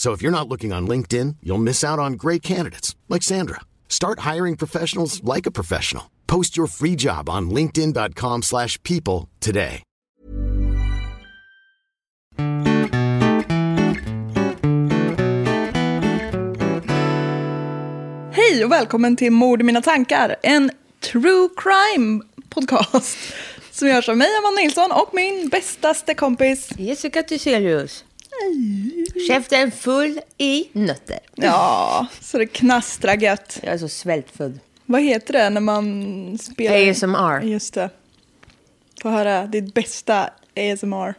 So if you're not looking on LinkedIn, you'll miss out on great candidates like Sandra. Start hiring professionals like a professional. Post your free job on linkedin.com/people today. Hej och välkommen till Mord i mina tankar, en true crime podcast som görs av mig, Amanda Nilsson, och min bästaste kompis. Jessica Thyselius. Käften full i nötter. Ja, så det knastrar gött. Jag är så svältfödd. Vad heter det när man spelar? ASMR. Just det. Få höra ditt bästa ASMR.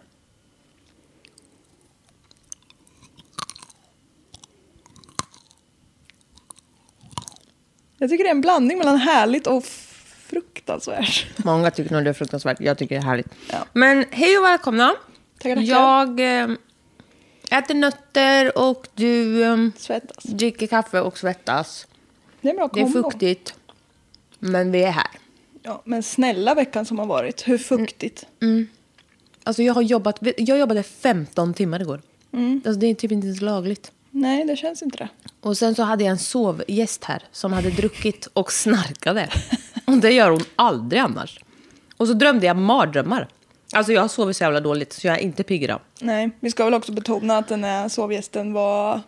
Jag tycker det är en blandning mellan härligt och fruktansvärt. Många tycker nog det är fruktansvärt. Jag tycker det är härligt. Ja. Men hej och välkomna. Tackar, tackar. Jag eh, äter nötter och du eh, Svettas. dricker kaffe och svettas. Det är bra Det är fuktigt. Men vi är här. Ja, men snälla veckan som har varit. Hur fuktigt? Alltså jag har jobbat, jag jobbade 15 timmar igår. Mm. Alltså det är typ inte ens lagligt. Nej, det känns inte det. Och sen så hade jag en sovgäst här som hade druckit och snarkade. Och det gör hon aldrig annars. Och så drömde jag mardrömmar. Alltså jag sovit så jävla dåligt så jag är inte pigg idag. Nej, vi ska väl också betona att den här sovgästen var...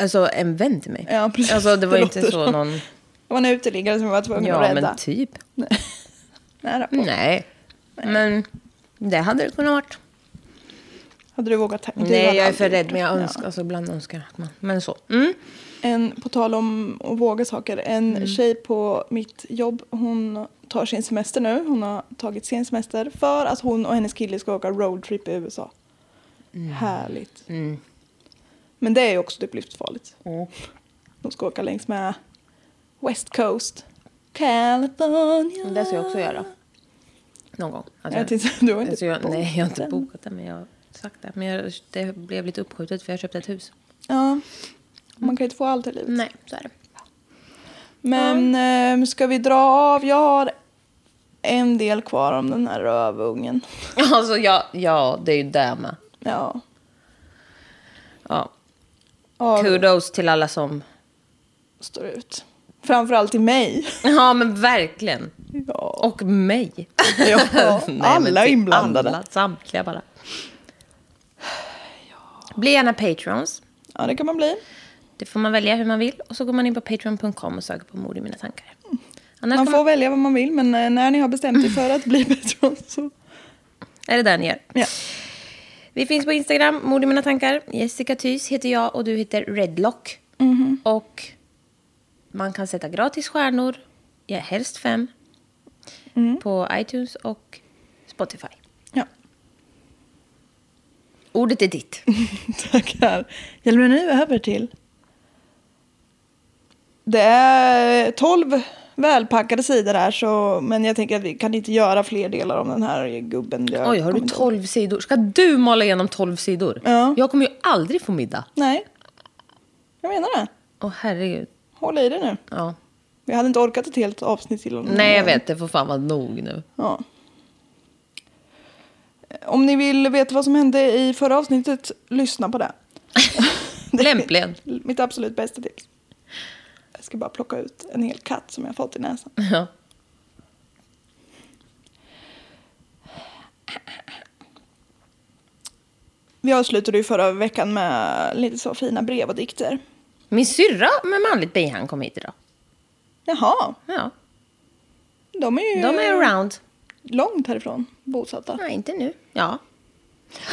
Alltså en vän till mig. Ja, precis. Alltså det var Det inte så som- någon... Det var en uteliggare som var tvungna Ja att rädda. men typ. Nej, då. Nej. Men det hade det kunnat varit. Hade du vågat? du Nej jag är för rädd men jag Ja. önskar, alltså ibland önskar jag att man... Men så. Mm. En, på tal om att våga saker. En Mm. tjej på mitt jobb, hon tar sin semester nu. Hon har tagit sin semester för att hon och hennes kille ska åka roadtrip i USA. Mm. Härligt. Men det är ju också typ livsfarligt. De ska åka längs med West Coast. California. Det ska jag också göra. Någon gång. Alltså, Jag tänkte, du har inte alltså, jag, nej, jag har inte bokat det, men jag har sagt det. Men jag, det blev lite uppskjutet för jag köpte ett hus. Ja. Man kan ju inte få allt i livet. Nej, så är det. Men ehm, ska vi dra av? Jag har en del kvar om den här rövungen. Alltså, ja, ja, det är ju det med. Ja. Ja. Av Kudos till alla som... står ut. Framförallt till mig. Ja, men verkligen. Ja. Och mig. Ja, Nej, alla inblandade. Alla, samtliga bara. Bli gärna patrons. Ja, det kan man bli. Det får man välja hur man vill. Och så går man in på patreon.com och söker på mord i mina tankar. Annars Man får välja vad man vill, men eh, när ni har bestämt er för att bli Patreon så... är det där ni gör. Ja. Vi finns på Instagram, mord i mina tankar. Jessica Thys heter jag och du heter Redlock. Mhm. Och man kan sätta gratis stjärnor, ja, helst fem, Mm. på iTunes och Spotify. ja. Ordet är ditt. Tackar. Det nu över till? Det är tolv välpackade sidor här, så, men jag tänker att vi kan inte göra fler delar om den här gubben. Jag Oj, har du 12 sidor? Ska du mala igenom 12 sidor? Ja. Jag kommer ju aldrig få middag. Nej, jag menar det. Åh herregud. Håll i det nu. Ja. Vi hade inte orkat ett helt avsnitt till. om Nej, jag vet. Det får fan vara nog nu. Ja. om ni vill veta vad som hände i förra avsnittet, lyssna på det. Lämpligen. Mitt absolut bästa tips. Jag ska bara plocka ut en hel katt som jag fått i näsan. Ja. Vi avslutade ju förra veckan med lite så fina brev och dikter. Min syrra med manligt bihang kom hit idag. Jaha, Ja, de är ju de är around. långt härifrån bosatta. Nej, inte nu. Ja.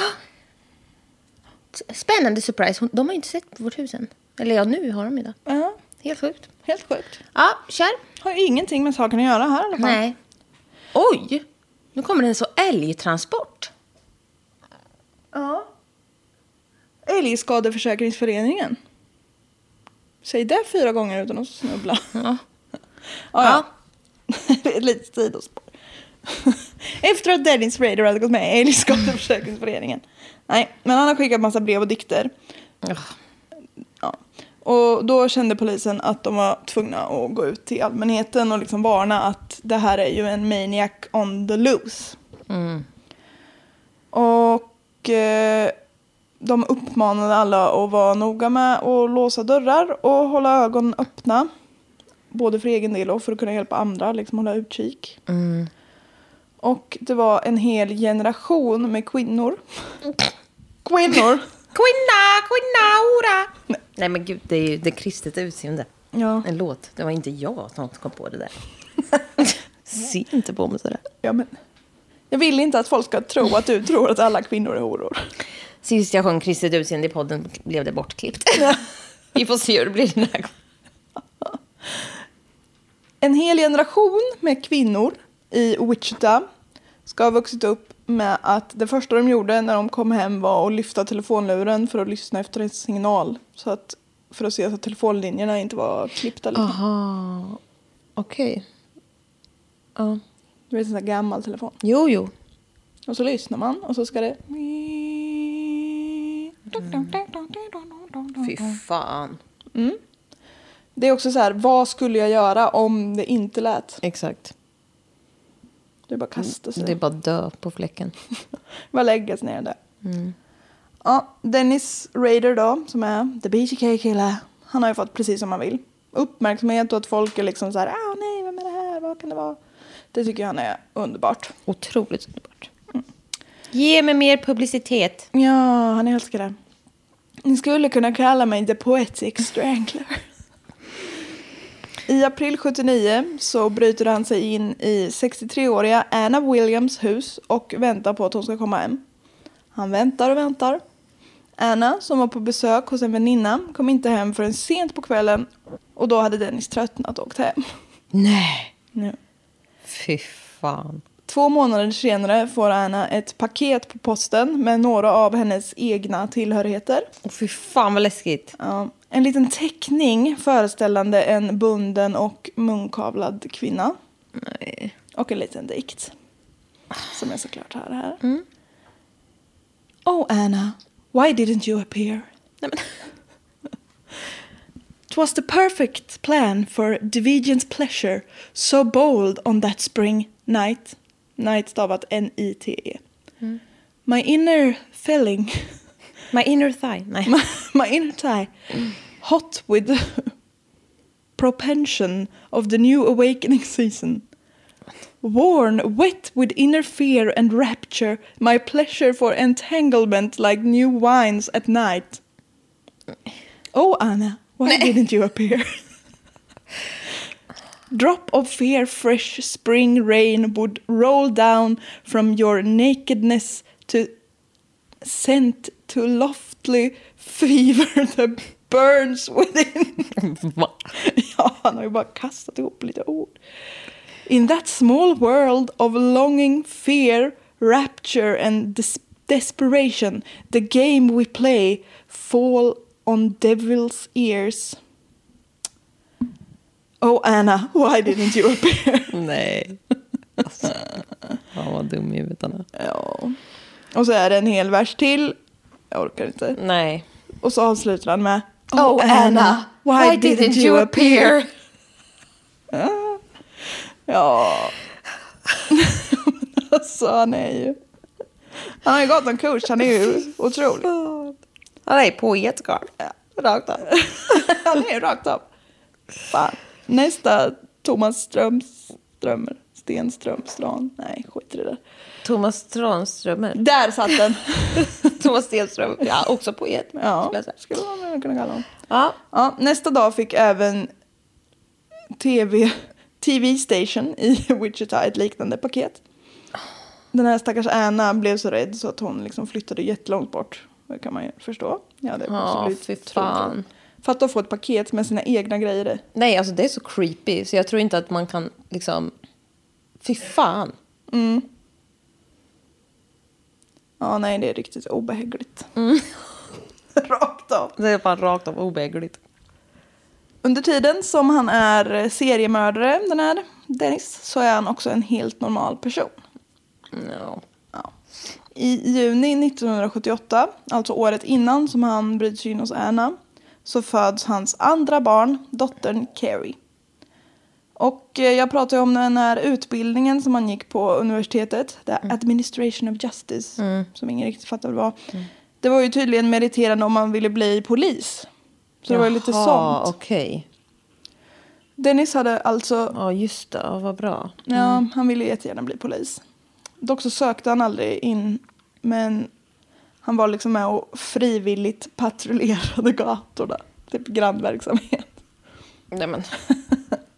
Spännande surprise. De har inte sett vårt hus än. Eller ja, nu har de idag. Ja, Helt sjukt. helt sjukt. Ja, kör. Har ingenting med saken att göra här i alla fall. Nej. Oj! Nu kommer det en så älgtransport. Ja. Älgskadeförsäkringsföreningen. Säg det fyra gånger utan att snubbla. Ja. Ja, ja. Ett litet sidospår. Efter att Dennis Rader hade gått med i Älgskadeförsäkringsföreningen. Nej, men han har skickat massa brev och dikter. Ja. Och då kände polisen att de var tvungna att gå ut till allmänheten och liksom varna att det här är ju en maniac on the loose. Och eh, de uppmanade alla att vara noga med att låsa dörrar och hålla ögonen öppna. Både för egen del och för att kunna hjälpa andra, liksom hålla utkik. Och det var en hel generation med kvinnor. Kvinnor! Kvinna, kvinna, hora! Nej men gud, det är ju det kristet utseende. Ja. En låt. Det var inte jag som kom på det där. Se inte på mig sådär. Ja, men jag vill inte att folk ska tro att du tror att alla kvinnor är horor. Sist jag sjöng kristet utseende i podden blev det bortklippt. Vi får se hur det blir den här gången. En hel generation med kvinnor i Wichita ska ha vuxit upp med att det första de gjorde när de kom hem var att lyfta telefonluren för att lyssna efter en signal. Så att, för att se att telefonlinjerna inte var klippta. Liksom. Aha, okej. Ja. Du vet en sån där gammal telefon. Jo, jo. Och så lyssnar man och så ska det... Fy fan. Det är också så här, vad skulle jag göra om det inte lät? Exakt. Det är bara att kasta sig. Det är bara dö på fläcken. Bara läggas ner där. Ja, Dennis Rader då, som är the BGK-kille. Han har ju fått precis som han vill. Uppmärksamhet och att folk är liksom så här, ah nej, vem är det här, vad kan det vara? Det tycker han är underbart. Otroligt underbart. Ge mig mer publicitet. Ja, han älskar det. Ni skulle kunna kalla mig the poetic strangler. I april 79 så bryter han sig in i 63-åriga Anna Williams hus och väntar på att hon ska komma hem. Han väntar och väntar. Anna, som var på besök hos en väninna, kom inte hem förrän sent på kvällen och då hade Dennis tröttnat och åkt hem. Nej. Ja. Fy fan. Två månader senare får Anna ett paket på posten med några av hennes egna tillhörigheter. Och fy fan vad läskigt. Ja, en liten teckning föreställande en bunden och munkavlad kvinna. Nej. Och en liten dikt. Som är såklart här. här. Oh Anna, why didn't you appear? Nej, men. Twas the perfect plan for Division's pleasure, so bold on that spring night. Night stavat N-I-T-E. My inner felling, My inner thigh. Nej. my, my inner thigh, hot with the propension of the new awakening season. Worn, wet with inner fear and rapture, my pleasure for entanglement like new wines at night. Oh, Anna, why didn't you appear? Drop of fear, fresh spring rain would roll down from your nakedness to sent to loftly fever that burns within. Va? ja, han har ju bara kastat ihop lite ord. In that small world of longing, fear, rapture and des- desperation, the game we play fall on devil's ears. Oh Anna, why didn't you appear? Nej. Alltså, fan vad dum i huvudet ja. Och så är det en hel vers till. Jag orkar inte. Nej. Och så avslutar han med Oh, Anna, why, didn't you appear? Ja. alltså han är ju... Han har ju gått en kurs, han är ju otrolig. Han är poet, Carl. Rakt av. Han är ju rakt av. Fan. Nästa Thomas Ströms, Strömmer. Stenström, Stran. Nej, skit i det där. Thomas Tranströmer. Där satt den. Thomas Stenström. Ja, också poet. Ja, skulle man kunna kalla honom. Ja. Ja, nästa dag fick även TV, TV Station i Wichita ett liknande paket. Den här stackars Anna blev så rädd så att hon liksom flyttade jättelångt bort. Det kan man ju förstå. Ja, det Ja, fy fan. Fatta att få ett paket med sina egna grejer i. Nej, alltså det är så creepy. Så jag tror inte att man kan liksom... Fy fan. Ja, nej, det är riktigt obehagligt. Mm. Rakt av. Det är fan rakt av obehagligt. Under tiden som han är seriemördare, den här Dennis, så är han också en helt normal person. Ja. Ja. I juni 1978, alltså året innan som han bryter sig in hos Anna, så föds hans andra barn, dottern Carrie. Och eh, jag pratade ju om den här utbildningen som han gick på universitetet, the Administration of Justice, som ingen riktigt fattade vad det var. Det var ju tydligen meriterande om man ville bli polis. Så det var ju lite Jaha, sånt. okej. Dennis hade alltså Ja, just det. Ja, vad bra. Ja, han ville jättegärna bli polis. Dock så sökte han aldrig in, men han var liksom med och frivilligt patrullerade gatorna. Typ grannverksamhet. Nej, men.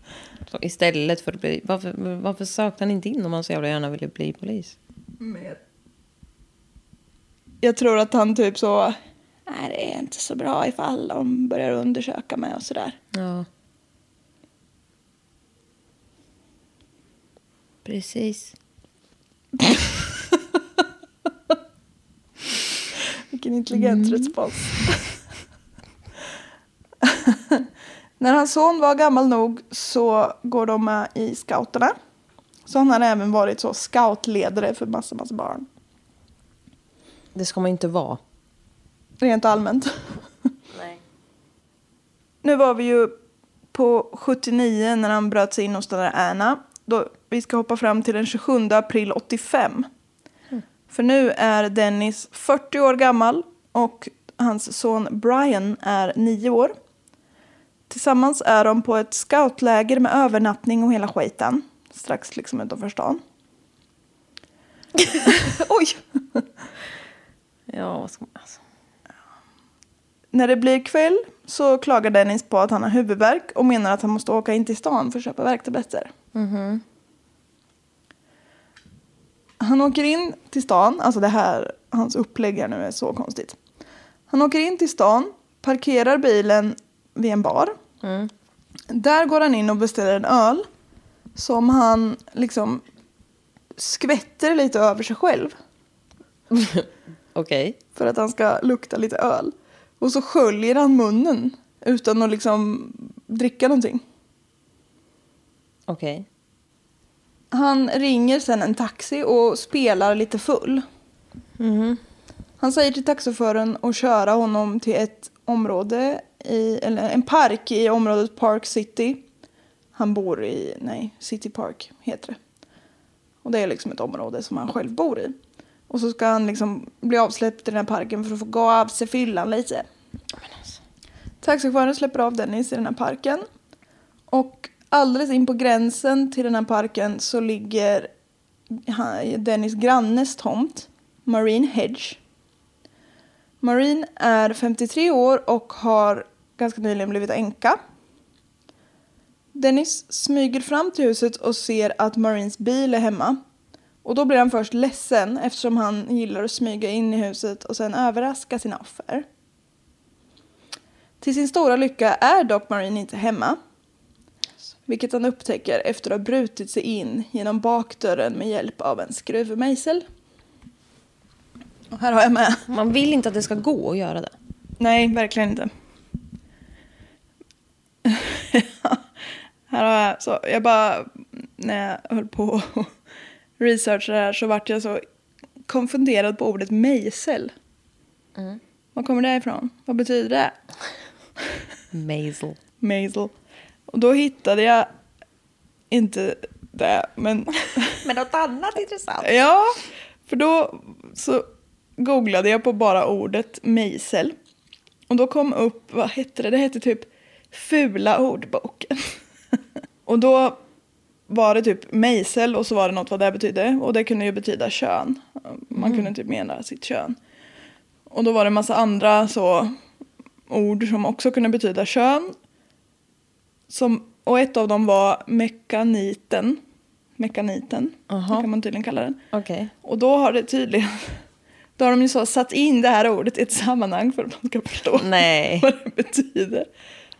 Istället för att bli... Varför, varför sökte han inte in om han så jävla gärna ville bli polis? Jag tror att han typ så, nej det är inte så bra ifall de börjar undersöka mig och sådär. Ja. Precis. Vilken intelligent respons. När hans son var gammal nog så går de med i scouterna. Så han har även varit så scoutledare för massa, massa barn. Det ska man inte vara. Rent allmänt. Nu var vi ju på 79 när han bröt sig in hos den där Anna. Då, vi ska hoppa fram till den 27 april 85. För nu är Dennis 40 år gammal och hans son Brian är 9 år. Tillsammans är de på ett scoutläger med övernattning och hela skiten. Strax liksom utanför stan. Oj! Ja, vad ska man... Alltså. När det blir kväll så klagar Dennis på att han har huvudvärk och menar att han måste åka in till stan för att köpa värktabletter. Han åker in till stan, alltså det här, hans upplägg här nu är så konstigt. Han åker in till stan, parkerar bilen vid en bar. Där går han in och beställer en öl som han liksom skvätter lite över sig själv Okej. för att han ska lukta lite öl. Och så sköljer han munnen utan att liksom dricka någonting. Okej. Han ringer sen en taxi och spelar lite full. Han säger till taxichauffören att köra honom till ett område, i, eller en park i området Park City. Han bor i, nej, City Park heter det. Och det är liksom ett område som han själv bor i. Och så ska han liksom bli avsläppt i den här parken för att få gå av sig fyllan lite. Taxichauffören släpper av Dennis i den här parken. Och alldeles in på gränsen till den här parken så ligger Dennis grannes tomt, Marine Hedge. Marine är 53 år och har ganska nyligen blivit änka. Dennis smyger fram till huset och ser att Marines bil är hemma. Och då blir han först ledsen eftersom han gillar att smyga in i huset och sen överraska sina offer. Till sin stora lycka är dock Marine inte hemma. Vilket han upptäcker efter att ha brutit sig in genom bakdörren med hjälp av en skruvmejsel. Och här har jag med. Man vill inte att det ska gå att göra det. Nej, verkligen inte. här har jag, så jag bara, när jag höll på och researcha det här så vart jag så konfunderad på ordet mejsel. Var kommer det ifrån? Vad betyder det? Maisel. Mejsel. Och då hittade jag inte det, men Men något annat intressant. Ja, för då så googlade jag på bara ordet mejsel. Och då kom upp, vad hette det? Det hette typ Fula ordboken. och då var det typ mejsel och så var det något vad det betydde. Och det kunde ju betyda kön. Man kunde typ mena sitt kön. Och då var det en massa andra så ord som också kunde betyda kön. Som, och ett av dem var mekaniten. Mekaniten, Aha. det kan man tydligen kalla den. Okej. Och då har det tydligen då har de ju så satt in det här ordet i ett sammanhang för att man ska förstå Nej. vad det betyder.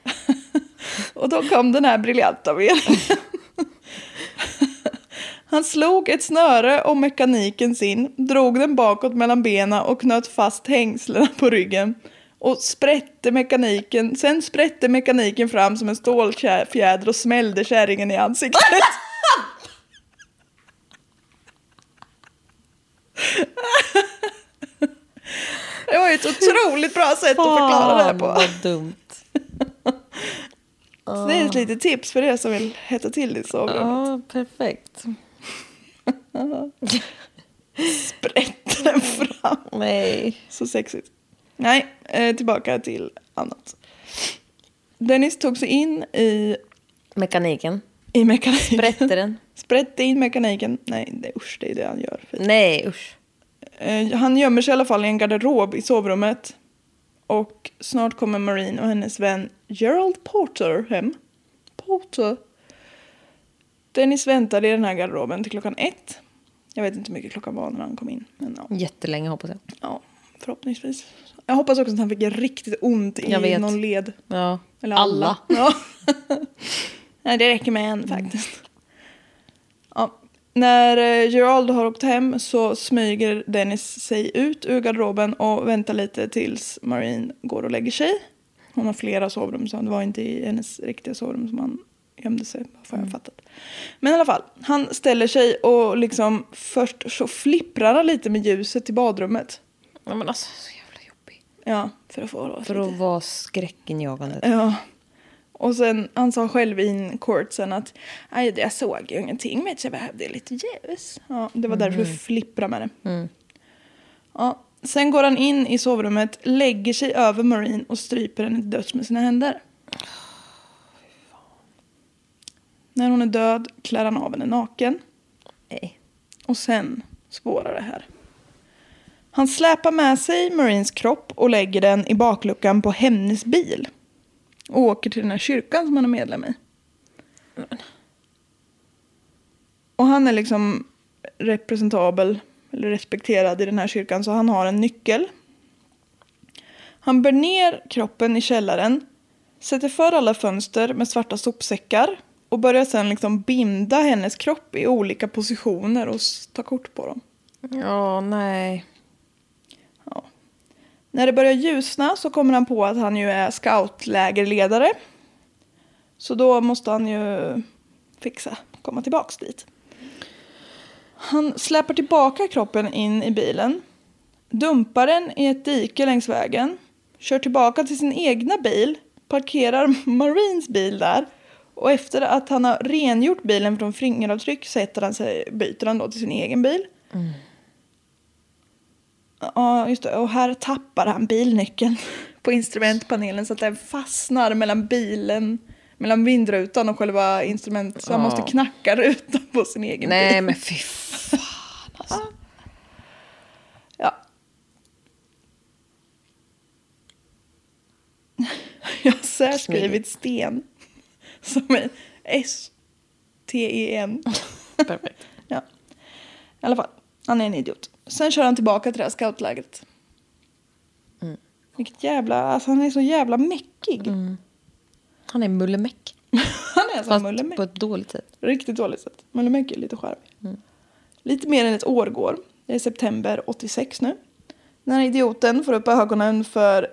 och då kom den här briljanta meningen. Han slog ett snöre om mekaniken sin, drog den bakåt mellan benen och knöt fast hängslena på ryggen. Och sprätte mekaniken, sen sprätte mekaniken fram som en stålfjäder och smällde kärringen i ansiktet. Det var ju ett otroligt bra sätt att förklara det här på. vad dumt. Så det är ett litet tips för er som vill hetta till i sovrummet. Ja, perfekt. Sprätt den fram. Nej. Så sexigt. Nej, eh, tillbaka till annat. Dennis tog sig in i, Mekaniken. i mekaniken. Sprätte den? Sprätte in mekaniken. Nej, det, usch, det är det han gör. Nej, usch. Eh, han gömmer sig i alla fall i en garderob i sovrummet. Och snart kommer Marine och hennes vän Gerald Porter hem. Porter. Dennis väntade i den här garderoben till klockan ett. Jag vet inte hur mycket klockan var när han kom in. Men ja, Jättelänge hoppas jag. ja förhoppningsvis. Jag hoppas också att han fick riktigt ont i någon led. Ja. Eller Alla. Ja. Nej, det räcker med en faktiskt. Ja. När eh, Gerald har åkt hem så smyger Dennis sig ut ur garderoben och väntar lite tills Marine går och lägger sig. Hon har flera sovrum så det var inte i hennes riktiga sovrum som han gömde sig. Får jag fattat. Men i alla fall, han ställer sig och liksom först så flipprar han lite med ljuset i badrummet. ja men alltså, så jävla jobbig. Ja, för att få För att vara skräckinjagande. Ja. Och sen, han sa själv in court sen att "Aj, jag såg ju ingenting men jag behövde lite ljus. Ja, det var därför du flipprade med det. Ja. Sen går han in i sovrummet, lägger sig över Marine och stryper henne till döds med sina händer. När hon är död klär han av henne naken. Nej. Och sen spårar det här. Han släpar med sig Marines kropp och lägger den i bakluckan på hennes bil. Och åker till den här kyrkan som han är medlem i. Och han är liksom representabel, eller respekterad i den här kyrkan, så han har en nyckel. Han bär ner kroppen i källaren, sätter för alla fönster med svarta sopsäckar och börjar sen liksom binda hennes kropp i olika positioner och ta kort på dem. Ja, nej. När det börjar ljusna så kommer han på att han ju är scoutlägerledare. Så då måste han ju fixa, komma tillbaks dit. Han släpar tillbaka kroppen in i bilen, dumpar den i ett dike längs vägen, kör tillbaka till sin egna bil, parkerar Marines bil där och efter att han har rengjort bilen från fingeravtryck sätter han sig, byter han då till sin egen bil. Mm. Ja, just det. Och här tappar han bilnyckeln på instrumentpanelen så att den fastnar mellan bilen, mellan vindrutan och själva instrumentet. Så han måste knacka rutan på sin egen Nej, bil. men fy fan alltså. Ja. Jag har särskrivit sten. Som är S-T-E-N. Perfekt. Ja. I alla fall, han är en idiot. Sen kör han tillbaka till det här scoutlägret. Vilket jävla, alltså han är så jävla mäckig. Han är mullemäck. Han är som Fast Mullemäck. på ett dåligt sätt. Riktigt dåligt sätt. Mullemäck är lite charmig. Lite mer än ett år går. Det är september 86 nu. Den här idioten får upp ögonen för...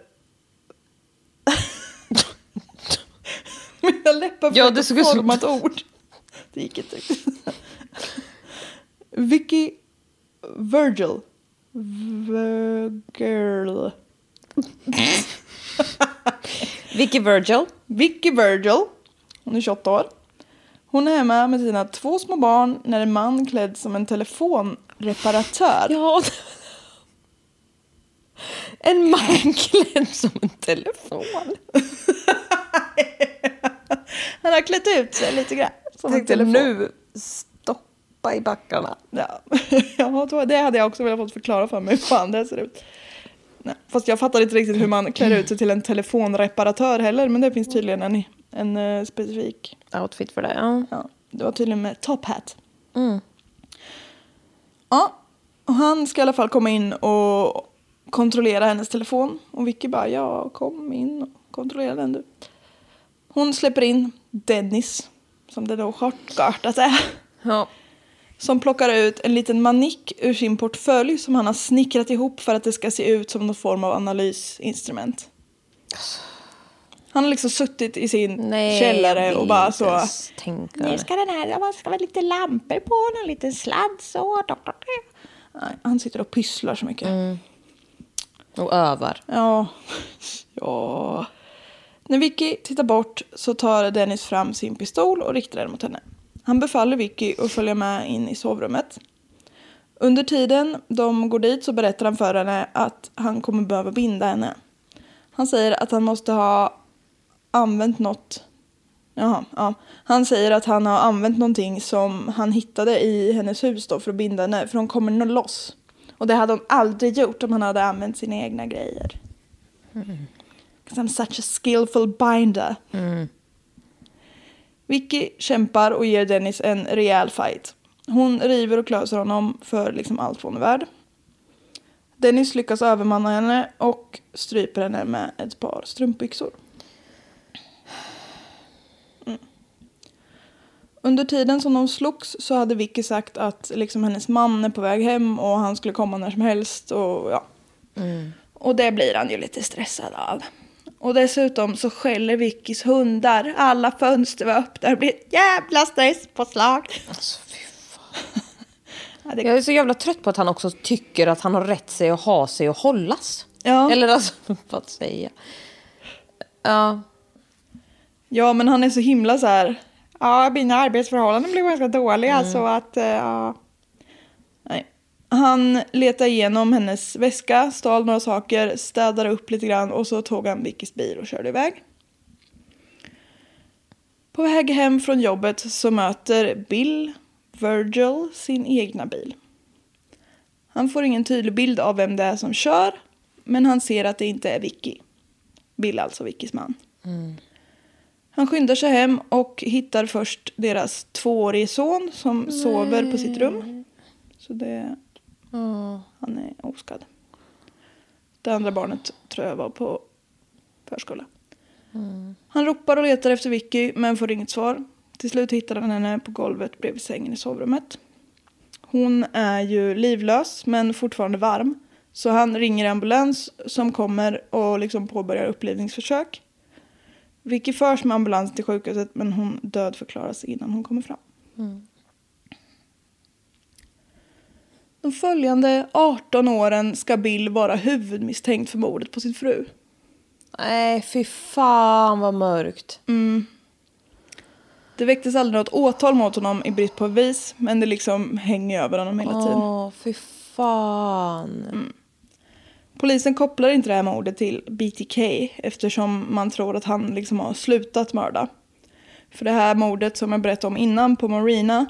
Mina läppar Ja, det såg format ord. Det gick inte. Vicky Virgil. Virgil. Vicky Virgil. Vicky Virgil. Hon är 28 år. Hon är hemma med sina två små barn när en man klädd som en telefonreparatör Ja. En man klädd som en telefon. Han har klätt ut sig lite grann. Som en telefon. nu, stoppa i backarna. Ja, ja det hade jag också velat fått förklara för mig hur fan det ser ut. Nej, fast jag fattar inte riktigt hur man klär ut sig till en telefonreparatör heller. Men det finns tydligen en, en eh, specifik. Outfit för det, ja. Ja, det var tydligen med top hat. Mm. Ja, och han ska i alla fall komma in och kontrollera hennes telefon. Och Vicky bara, ja kom in och kontrollera den du. Hon släpper in Dennis, som det då shortgartat är. ja. Som plockar ut en liten manick ur sin portfölj som han har snickrat ihop för att det ska se ut som någon form av analysinstrument. Han har liksom suttit i sin Nej, källare och bara så. Nu det. ska den här, det ska vara lite lampor på den, en liten sladd så. Nej, han sitter och pysslar så mycket. Och övar. Ja. ja. När Vicky tittar bort så tar Dennis fram sin pistol och riktar den mot henne. Han befaller Vicky att följa med in i sovrummet. Under tiden de går dit så berättar han för henne att han kommer behöva binda henne. Han säger att han måste ha använt något Jaha, ja. Han säger att han har använt någonting som han hittade i hennes hus då för att binda henne, för hon kommer nog loss. Och det hade hon aldrig gjort om han hade använt sina egna grejer. Because I'm such a skillful binder. Vicky kämpar och ger Dennis en rejäl fight. Hon river och klöser honom för liksom allt vad hon är värd. Dennis lyckas övermanna henne och stryper henne med ett par strumpbyxor. Under tiden som de slogs så hade Vicky sagt att liksom hennes man är på väg hem och han skulle komma när som helst. Och, ja. och det blir han ju lite stressad av. Och dessutom så skäller Vickys hundar. Alla fönster var öppna. Det blir ett jävla stresspåslag. Alltså, fy fan. Ja, det- Jag är så jävla trött på att han också tycker att han har rätt sig att ha sig och hållas. Ja. Eller alltså, vad säga. Ja. Ja, men han är så himla så här. Ja, mina arbetsförhållanden blev ganska dåliga. Mm. Så att, eh, ja. Han letade igenom hennes väska, stal några saker, städade upp lite grann och så tog han Vickys bil och körde iväg. På väg hem från jobbet så möter Bill Virgil sin egna bil. Han får ingen tydlig bild av vem det är som kör, men han ser att det inte är Vicky. Bill alltså Vickys man. Han skyndar sig hem och hittar först deras tvåårige son som sover på sitt rum. Så det, han är oskadd. Det andra barnet tror jag var på förskola. Han ropar och letar efter Vicky men får inget svar. Till slut hittar han henne på golvet bredvid sängen i sovrummet. Hon är ju livlös men fortfarande varm. Så han ringer ambulans som kommer och liksom påbörjar upplivningsförsök. Vicky förs med ambulans till sjukhuset men hon dödförklaras innan hon kommer fram. De följande 18 åren ska Bill vara huvudmisstänkt för mordet på sin fru. Nej, fy fan vad mörkt. Det väcktes aldrig något åtal mot honom i brist på bevis men det liksom hänger över honom hela tiden. Åh, fy fan. Polisen kopplar inte det här mordet till BTK eftersom man tror att han liksom har slutat mörda. För det här mordet som jag berättade om innan på Marina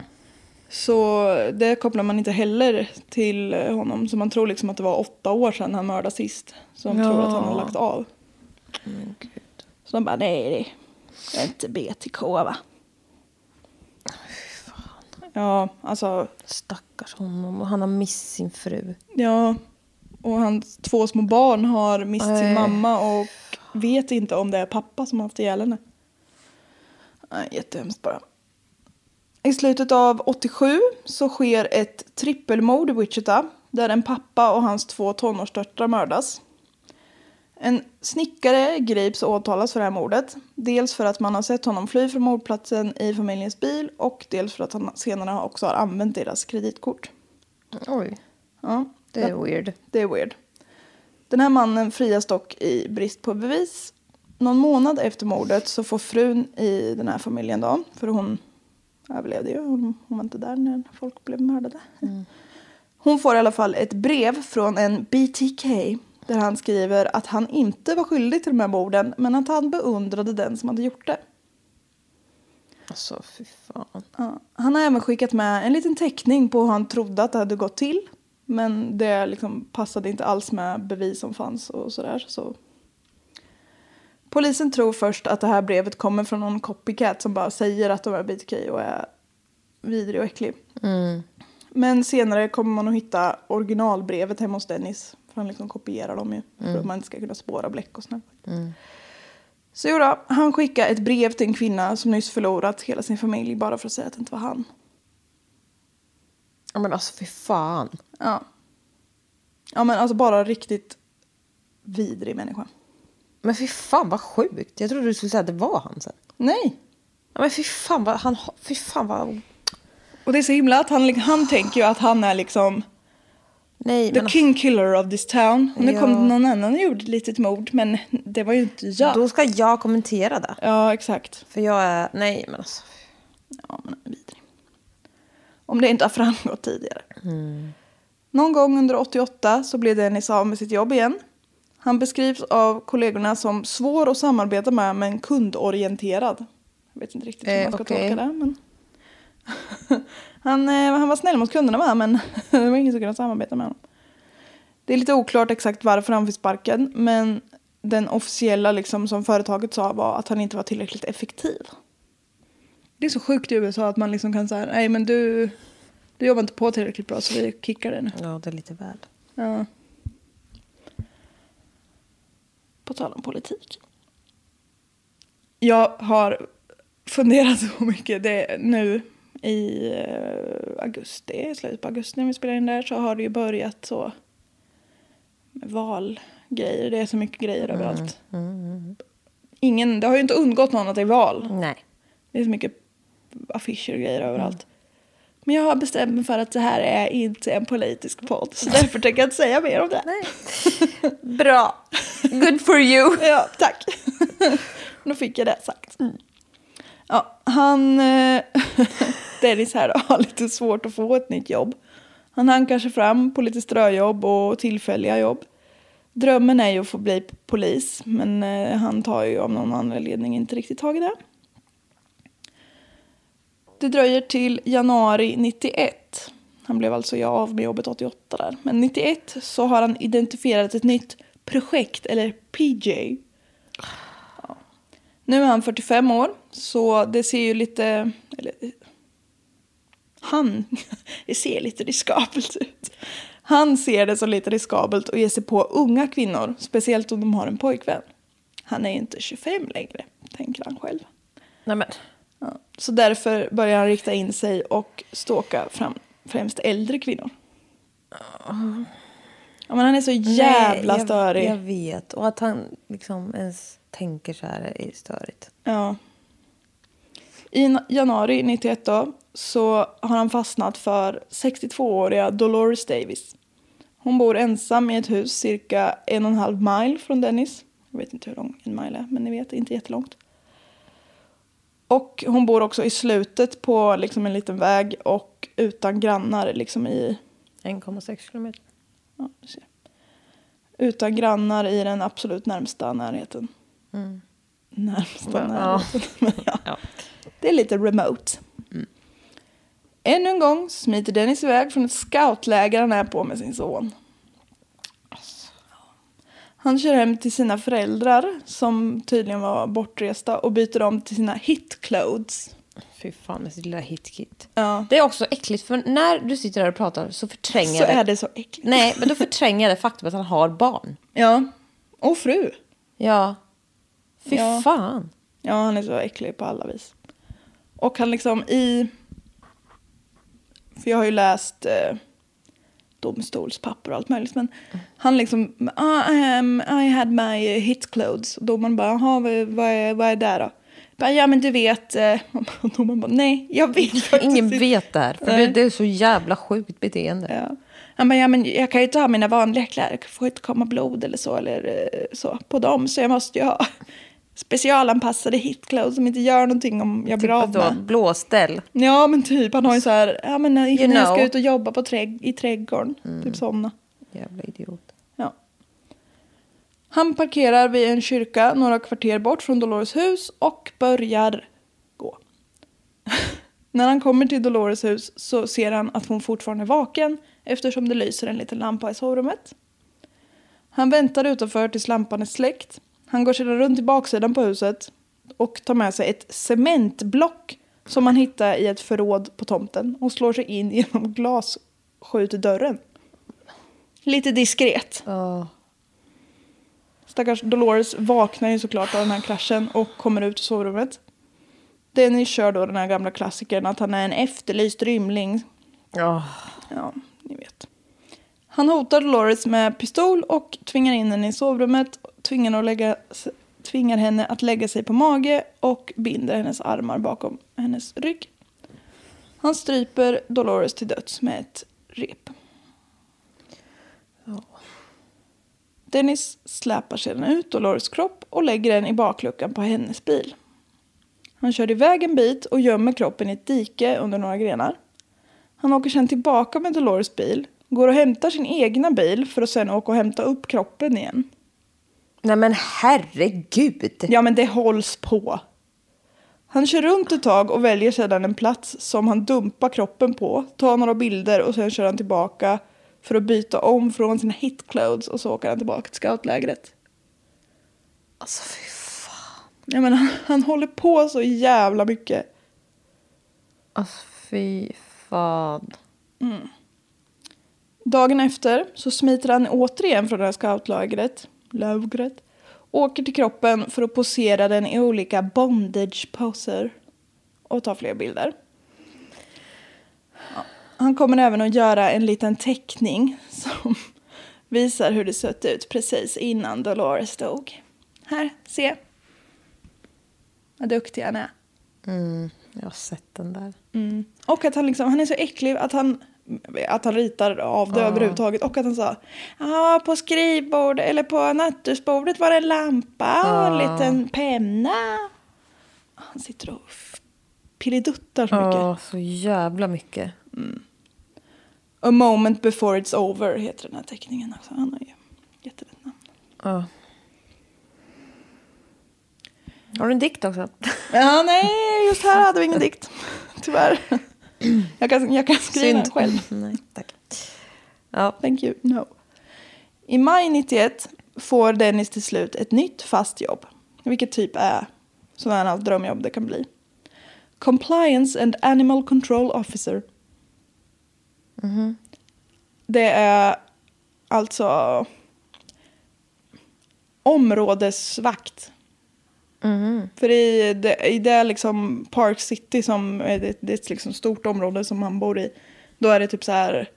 så det kopplar man inte heller till honom. Så man tror liksom att det var åtta år sedan han mördade sist. Så de tror att han har lagt av. Så de bara nej det är inte BTK va. Ja, alltså Stackars honom. Och han har mist sin fru. Ja, och hans två små barn har mist sin mamma och vet inte om det är pappa som har haft ihjäl henne. Nej, jättehemskt bara. I slutet av 87 så sker ett trippelmord i Wichita där en pappa och hans två tonårsdöttrar mördas. En snickare grips och åtalas för det här mordet. Dels för att man har sett honom fly från mordplatsen i familjens bil och dels för att han senare också har använt deras kreditkort. Oj, Ja, det är weird. det är weird. Den här mannen frias dock i brist på bevis. Någon månad efter mordet så får frun i den här familjen då, för hon överlevde ju, hon, hon var inte där när folk blev mördade. Hon får i alla fall ett brev från en BTK Där han skriver att han inte var skyldig till de här morden men att han beundrade den som hade gjort det. Alltså, fy fan. Ja. Han har även skickat med en liten teckning på hur han trodde att det hade gått till. Men det liksom passade inte alls med bevis som fanns och sådär. Så. Polisen tror först att det här brevet kommer från någon copycat som bara säger att de är BTK och är vidrig och äcklig. Men senare kommer man att hitta originalbrevet hemma hos Dennis. För han liksom kopierar dem ju. För att man inte ska kunna spåra bläck och sånt. Så jo då, han skickade ett brev till en kvinna som nyss förlorat hela sin familj bara för att säga att det inte var han. Ja, men alltså, fy fan. Ja. Ja men alltså bara riktigt vidrig människa. Men fy fan vad sjukt. Jag trodde du skulle säga att det var han sen. Nej. Ja, men fy fan vad han Fy fan vad... Och det är så himla att han, han tänker ju att han är liksom Nej, the men king killer of this town. Och nu Ja. kom det någon annan och gjorde ett litet mord men det var ju inte jag. då ska jag kommentera det. Ja exakt. För jag är... Nej, men alltså. Ja, men vidrig. Om det inte har framgått tidigare. Någon gång under 88 så blev Dennis av med sitt jobb igen. Han beskrivs av kollegorna som svår att samarbeta med men kundorienterad. Jag vet inte riktigt hur Eh, man ska okej. tolka det. Men... han, eh, han var snäll mot kunderna med men det var ingen som kunde samarbeta med honom. Det är lite oklart exakt varför han fick sparken men den officiella liksom, som företaget sa var att han inte var tillräckligt effektiv. Det är så sjukt i USA att man liksom kan säga nej men du, du jobbar inte på tillräckligt bra så vi kickar dig nu. Ja, det är lite väl. Ja. På tal om politik. Jag har funderat så mycket. Det, nu i eh, augusti, slutet på augusti när vi spelar in där så har det ju börjat så med valgrejer. Det är så mycket grejer överallt. Ingen, det har ju inte undgått någon att det är val. Nej. Det är så mycket affischer och grejer överallt. Men jag har bestämt mig för att det här är inte en politisk podd. Så därför tänker jag inte säga mer om det. Bra. Good for you. Ja, tack. Då fick jag det sagt. Ja, han, eh, Dennis här har lite svårt att få ett nytt jobb. Han hankar sig fram på lite ströjobb och tillfälliga jobb. Drömmen är ju att få bli polis, men eh, han tar ju av någon anledning inte riktigt tag i det. Det dröjer till januari 91. Han blev alltså jag av med jobbet 88 där. Men 91 så har han identifierat ett nytt projekt, eller PJ. Ja. Nu är han 45 år, så det ser ju lite... Eller, han, det ser lite riskabelt ut. Han ser det som lite riskabelt att ge sig på unga kvinnor, speciellt om de har en pojkvän. Han är ju inte 25 längre, tänker han själv. Nej, men. Ja. Så därför börjar han rikta in sig och ståka fram främst äldre kvinnor. Ja, men han är så jävla Nej, störig. Jag, jag vet. Och att han liksom ens tänker så här är störigt. Ja. I januari 91 då, så har han fastnat för 62-åriga Dolores Davis. Hon bor ensam i ett hus cirka en och en halv mile från Dennis. Jag vet inte hur lång en mile är, men ni vet, inte jättelångt. Och hon bor också i slutet på liksom en liten väg och utan grannar liksom i 1,6 kilometer. Ja, du ser. Utan grannar i den absolut närmsta närheten. Närmsta Mm. Ja. närheten. Men ja. Ja. Det är lite remote. Ännu en gång smiter Dennis iväg från ett scoutläger han är på med sin son. Han kör hem till sina föräldrar som tydligen var bortresta och byter om till sina hit clothes. Fy fan med sitt lilla hitkit. Ja. Det är också äckligt för när du sitter där och pratar så förtränger Så jag är det så äckligt. Nej, men då förtränger jag det faktum att han har barn. Ja. Och fru. Ja. Fy Ja. fan. Ja, han är så äcklig på alla vis. Och han liksom i... För jag har ju läst eh, domstolspapper och allt möjligt. Men han liksom, ah, I, am, I had my hit clothes. Och domaren bara, jaha, vad, vad, är, vad är det då? Bara, ja men du vet. Eh, och domaren bara, nej, jag vet faktiskt Ingen inte." vet det här. För det, det är så jävla sjukt beteende. Ja. Han bara, ja men jag kan ju inte ha mina vanliga kläder. Det får inte komma blod eller så, eller eh, så på dem. Så jag måste ju ha specialanpassade hitclothes som inte gör någonting om jag blir Typ av då, med. blåställ. Ja men typ, han har ju så här, ja men när jag ska. Mm. ut och jobba på trädg- i trädgården. Typ sådana. Jävla idiot. Ja. Han parkerar vid en kyrka några kvarter bort från Dolores hus och börjar gå. När han kommer till Dolores hus så ser han att hon fortfarande är vaken eftersom det lyser en liten lampa i sovrummet. Han väntar utanför tills lampan är släckt. Han går sedan runt till baksidan på huset och tar med sig ett cementblock som han hittar i ett förråd på tomten och slår sig in genom glasskjutdörren. Lite diskret. Oh. Stackars Dolores vaknar ju såklart av den här kraschen och kommer ut ur sovrummet. Dennis kör då den här gamla klassikern att han är en efterlyst rymling. Oh. Ja, ni vet. Han hotar Dolores med pistol och tvingar in henne i sovrummet. Tvingar, att lägga, tvingar henne att lägga sig på mage och binder hennes armar bakom hennes rygg. Han stryper Dolores till döds med ett rep. Dennis släpar sedan ut Dolores kropp och lägger den i bakluckan på hennes bil. Han kör iväg en bit och gömmer kroppen i ett dike under några grenar. Han åker sedan tillbaka med Dolores bil, går och hämtar sin egna bil för att sedan åka och hämta upp kroppen igen. Nej men herregud! Ja men det hålls på. Han kör runt ett tag och väljer sedan en plats som han dumpar kroppen på, tar några bilder och sen kör han tillbaka för att byta om från sina hitclothes och så åker han tillbaka till scoutlägret. Alltså fy fan. Jag menar, han, han håller på så jävla mycket. Alltså fy fan. Mm. Dagen efter så smiter han återigen från det här scoutlägret, lägret, åker till kroppen för att posera den i olika bondage-poser och ta fler bilder. Han kommer även att göra en liten teckning som visar hur det sett ut precis innan Dolores dog. Här, se. Vad duktig han är. Mm, jag har sett den där. Mm. Och att han, liksom, han är så äcklig att han, att han ritar av det Ja. överhuvudtaget. Och att han sa, ja på skrivbordet eller på nattduksbordet var det en lampa och en liten penna. Han sitter och pilliduttar så mycket. Ja, så jävla mycket. A moment before it's over heter den här teckningen också. Han har ju jättefint namn. Ja. Har du en dikt också? Ja, nej, just här hade vi ingen dikt. Tyvärr. Jag kan, jag kan skriva den själv. Nej, tack. Ja. Thank you. No. I maj 91 får Dennis till slut ett nytt fast jobb. Vilket typ är sådana drömjobb det kan bli. Compliance and Animal Control Officer. Det är alltså områdesvakt. För i det, i det liksom Park City som är det, det är ett liksom stort område som han bor i. Då är det typ så här.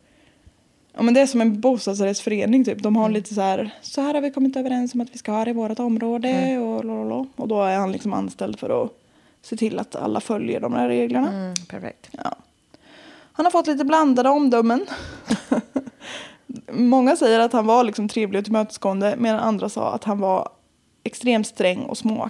Ja men det är som en bostadsrättsförening typ. De har lite så här. Så här har vi kommit överens om att vi ska ha det i vårt område. Och, lalala. och då är han liksom anställd för att se till att alla följer de här reglerna. Mm, perfekt. Ja. Han har fått lite blandade omdömen. Många säger att han var liksom trevlig och tillmötesgående medan andra sa att han var extremt sträng och små.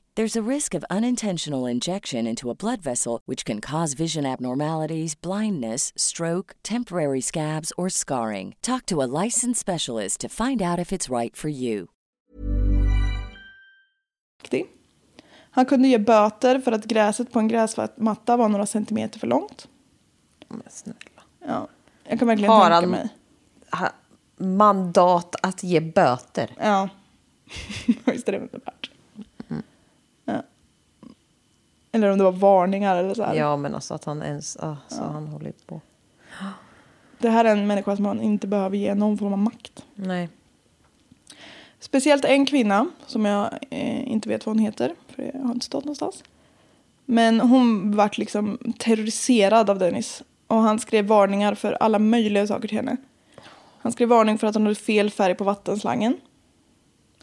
There's a risk of unintentional injection into a blood vessel, which can cause vision abnormalities, blindness, stroke, temporary scabs, or scarring. Talk to a licensed specialist to find out if it's right for you. Han kunde ge böter för att gräset på en gräsmatta var några centimeter för långt. Men snälla. Ja, jag kan verkligen Har tänka mig. Ha- Mandat att ge böter. Ja, visst är det inte värt. Mm. Ja. Eller om det var varningar eller så här. Ja, men alltså att han ens... Ah, så han håller på. Det här är en människa som man inte behöver ge någon form av makt. Nej. Speciellt en kvinna som jag eh, inte vet vad hon heter, för jag har inte stått någonstans. Men hon vart liksom terroriserad av Dennis. Och han skrev varningar för alla möjliga saker till henne. Han skrev varning för att hon hade fel färg på vattenslangen.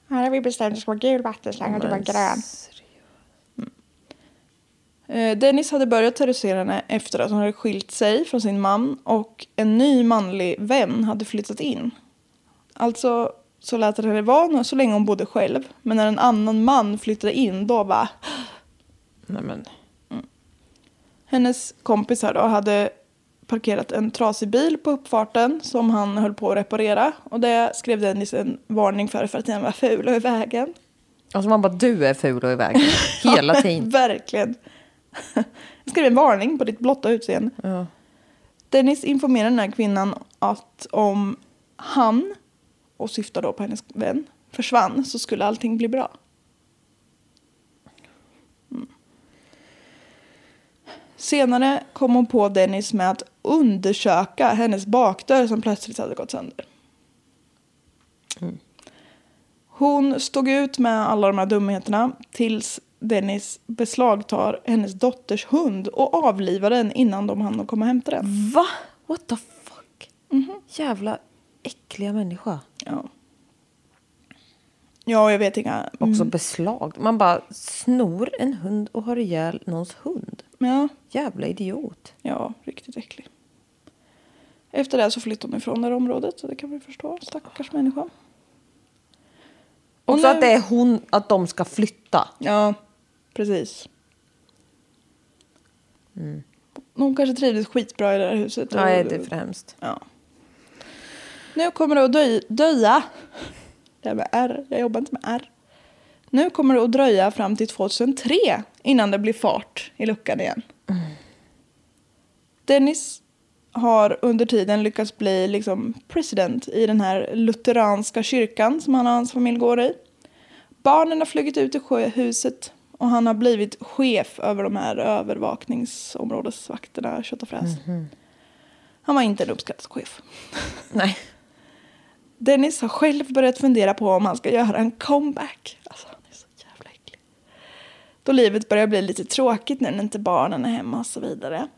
Här har vi bestämt att det ska vara gul vattenslang och det var grön. Eh, Dennis hade börjat terrorisera henne efter att hon hade skilt sig från sin man och en ny manlig vän hade flyttat in. Alltså så lät det henne vara så länge hon bodde själv. Men när en annan man flyttade in då var Nej, men... hennes kompisar då hade parkerat en trasig bil på uppfarten som han höll på att reparera. Och det skrev Dennis en varning för för att den var ful och i vägen. Alltså man bara, du är ful och i vägen. Hela Ja, tiden. Verkligen. Jag skrev en varning på ditt blotta utseende. Ja. Dennis informerar den här kvinnan att om han, och syftar då på hennes vän, försvann så skulle allting bli bra. Mm. Senare kom hon på Dennis med att undersöka hennes bakdörr som plötsligt hade gått sönder. Hon stod ut med alla de här dumheterna tills Dennis beslagtar hennes dotters hund och avlivar den innan de hann komma och hämta den. Va? What the fuck? Jävla äckliga människa. Ja. Ja, jag vet inga... Också beslag. Man bara snor en hund och har ihjäl någons hund. Ja, Jävla idiot. ja, riktigt äcklig. Efter det så flyttade hon ifrån det här området, så det kan vi förstå. Stackars människa. Och Och så nu- att det är hon, att de ska flytta. Ja, precis. Hon kanske trivdes skitbra i det här huset. Nej, det är för hemskt. Ja. Nu kommer det att döj, döja. Det här med R. Jag jobbar inte med R. Nu kommer det att dröja fram till 2003 innan det blir fart i luckan igen. Dennis har under tiden lyckats bli liksom president i den här lutheranska kyrkan som han och hans familj går i. Barnen har flugit ut ur huset och han har blivit chef över de här övervakningsområdesvakterna, kött och fräs. Han var inte en uppskattad chef. Nej. Dennis har själv börjat fundera på om han ska göra en comeback. Alltså, han är så jävla äcklig. Då livet börjar bli lite tråkigt när inte barnen är hemma och så vidare.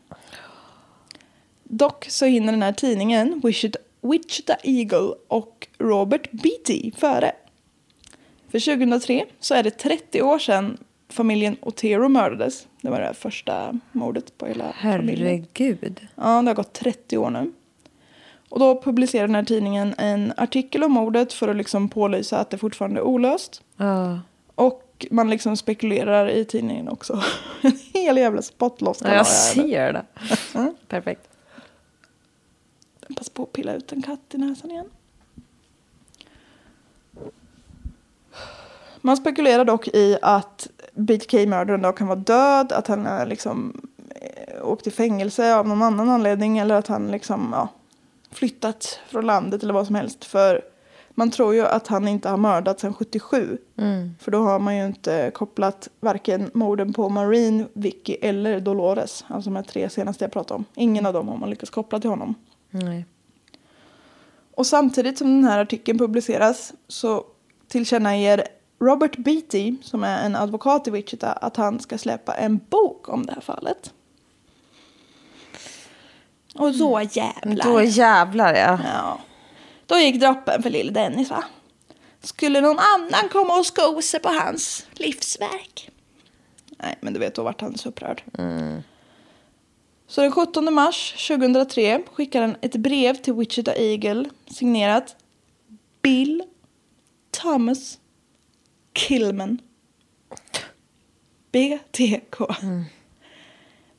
Dock så hinner den här tidningen, Wichita, Wichita Eagle och Robert Beatty före. För 2003 så är det 30 år sedan familjen Otero mördades. Det var det första mordet på hela familjen. Herregud. Ja, det har gått 30 år nu. Och då publicerar den här tidningen en artikel om mordet för att liksom pålysa att det fortfarande är olöst. Ja. Och man liksom spekulerar i tidningen också. En hel jävla spottloska. Ja, jag ser det. Perfekt. Pass på att pilla ut en katt i näsan igen. Man spekulerar dock i att BTK-mördaren då kan vara död, att han är liksom eh, åkt i fängelse av någon annan anledning eller att han liksom ja, flyttat från landet eller vad som helst. För man tror ju att han inte har mördat sedan 77. För då har man ju inte kopplat varken morden på Marine, Vicky eller Dolores. Alltså de här tre senaste jag pratade om. Ingen av dem har man lyckats koppla till honom. Nej. Och samtidigt som den här artikeln publiceras så tillkännager Robert Beatty, som är en advokat i Wichita, att han ska släppa en bok om det här fallet. Och då jävlar. Då jävlar ja. Ja. Då gick droppen för lille Dennis va? Skulle någon annan komma och sko sig på hans livsverk? Nej, men du vet, då vart han så upprörd. Så den 17 mars 2003 skickar han ett brev till Wichita Eagle signerat Bill Thomas Killman. BTK.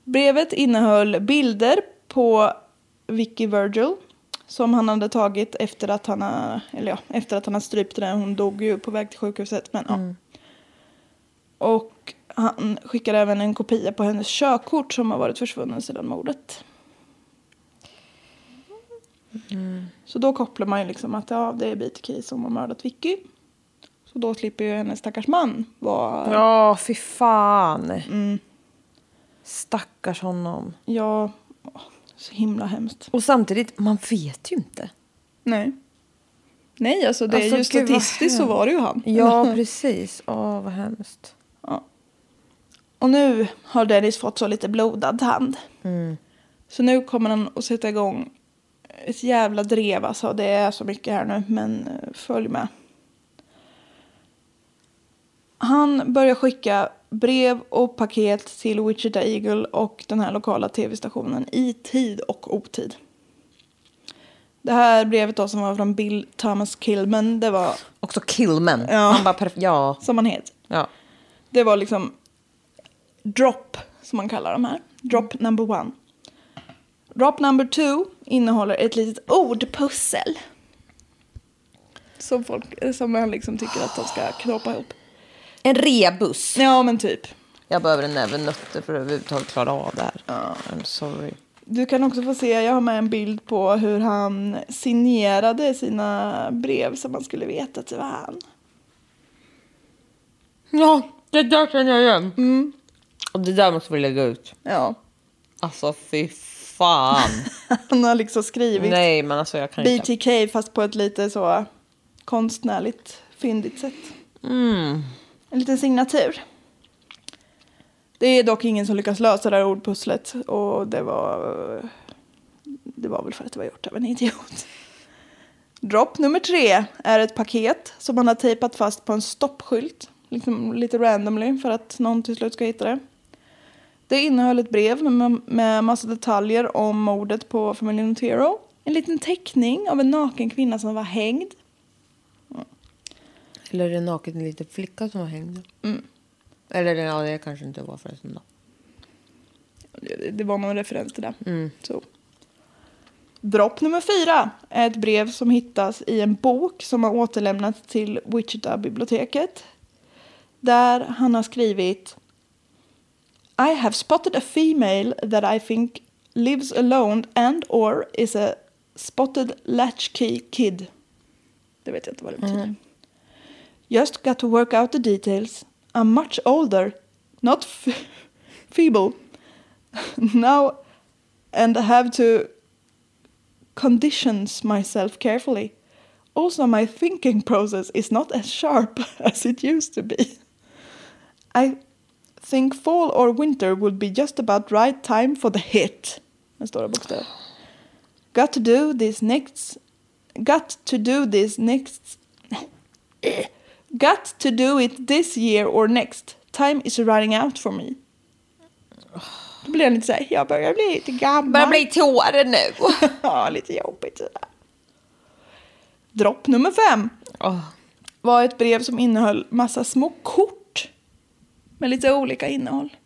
Brevet innehöll bilder på Vicky Virgil som han hade tagit efter att han, har- eller ja, efter att han hade strypt henne. Hon dog ju på väg till sjukhuset. Men, ja. Och han skickade även en kopia på hennes körkort som har varit försvunnen sedan mordet. Så då kopplar man ju liksom att ja, det är BTK som har mördat Vicky. Så då slipper ju hennes stackars man vara... Ja, fy fan. Stackars honom. Ja, så himla hemskt. Och samtidigt, man vet ju inte. Nej. Nej, alltså det Alltså, är ju statistiskt så var det ju han. Ja, precis. Åh, vad hemskt. Och nu har Dennis fått så lite blodad hand. Mm. Så nu kommer han att sätta igång ett jävla drev. Alltså. Det är så mycket här nu, men eh, följ med. Han börjar skicka brev och paket till Wichita Eagle och den här lokala tv-stationen i tid och otid. Det här brevet då som var från Bill Thomas Killman, det var Också Killman. Ja. Han bara perf- ja. som han heter. ja. Det var liksom drop, som man kallar de här. Drop number one. Drop number two innehåller ett litet ordpussel. Som, folk, som man liksom tycker att de ska knåpa ihop. En rebus. Ja, men typ. Jag behöver en näve nötter för att överhuvudtaget klara av det här. I'm sorry. Du kan också få se, jag har med en bild på hur han signerade sina brev så man skulle veta att det var han. Ja, det där känner jag igen. Och det där måste vi lägga ut. Ja. Alltså fy fan. Han har liksom skrivit Nej, men alltså jag kan inte. BTK fast på ett lite så konstnärligt fyndigt sätt. Mm. En liten signatur. Det är dock ingen som lyckas lösa det här ordpusslet och det var, det var väl för att det var gjort av en idiot. Dropp nummer tre är ett paket som man har tejpat fast på en stoppskylt. Liksom lite randomly för att någon till slut ska hitta det. Det innehöll ett brev med, med massa detaljer om mordet på familjen Otero. En liten teckning av en naken kvinna som var hängd. Eller är det naken en liten flicka som var hängd? Eller ja, det kanske inte var förresten då. Det, det var någon referens till det. Så. Dropp nummer fyra är ett brev som hittas i en bok som har återlämnats till Wichita-biblioteket. Där han har skrivit I have spotted a female that I think lives alone and or is a spotted latchkey kid. Det vet jag inte vad det betyder. Just got to work out the details. I'm much older, not f- feeble. now and I have to conditions myself carefully. Also, my thinking process is not as sharp as it used to be. I think fall or winter would be just about right time for the hit. Got to do this next. Got to do this next. Got to do it this year or next. Time is running out for me. Då blir jag lite såhär, jag börjar bli lite gammal. Börjar bli tårar nu. ja, lite jobbigt. Dropp nummer fem Åh. var ett brev som innehöll massa små kort. Med lite olika innehåll.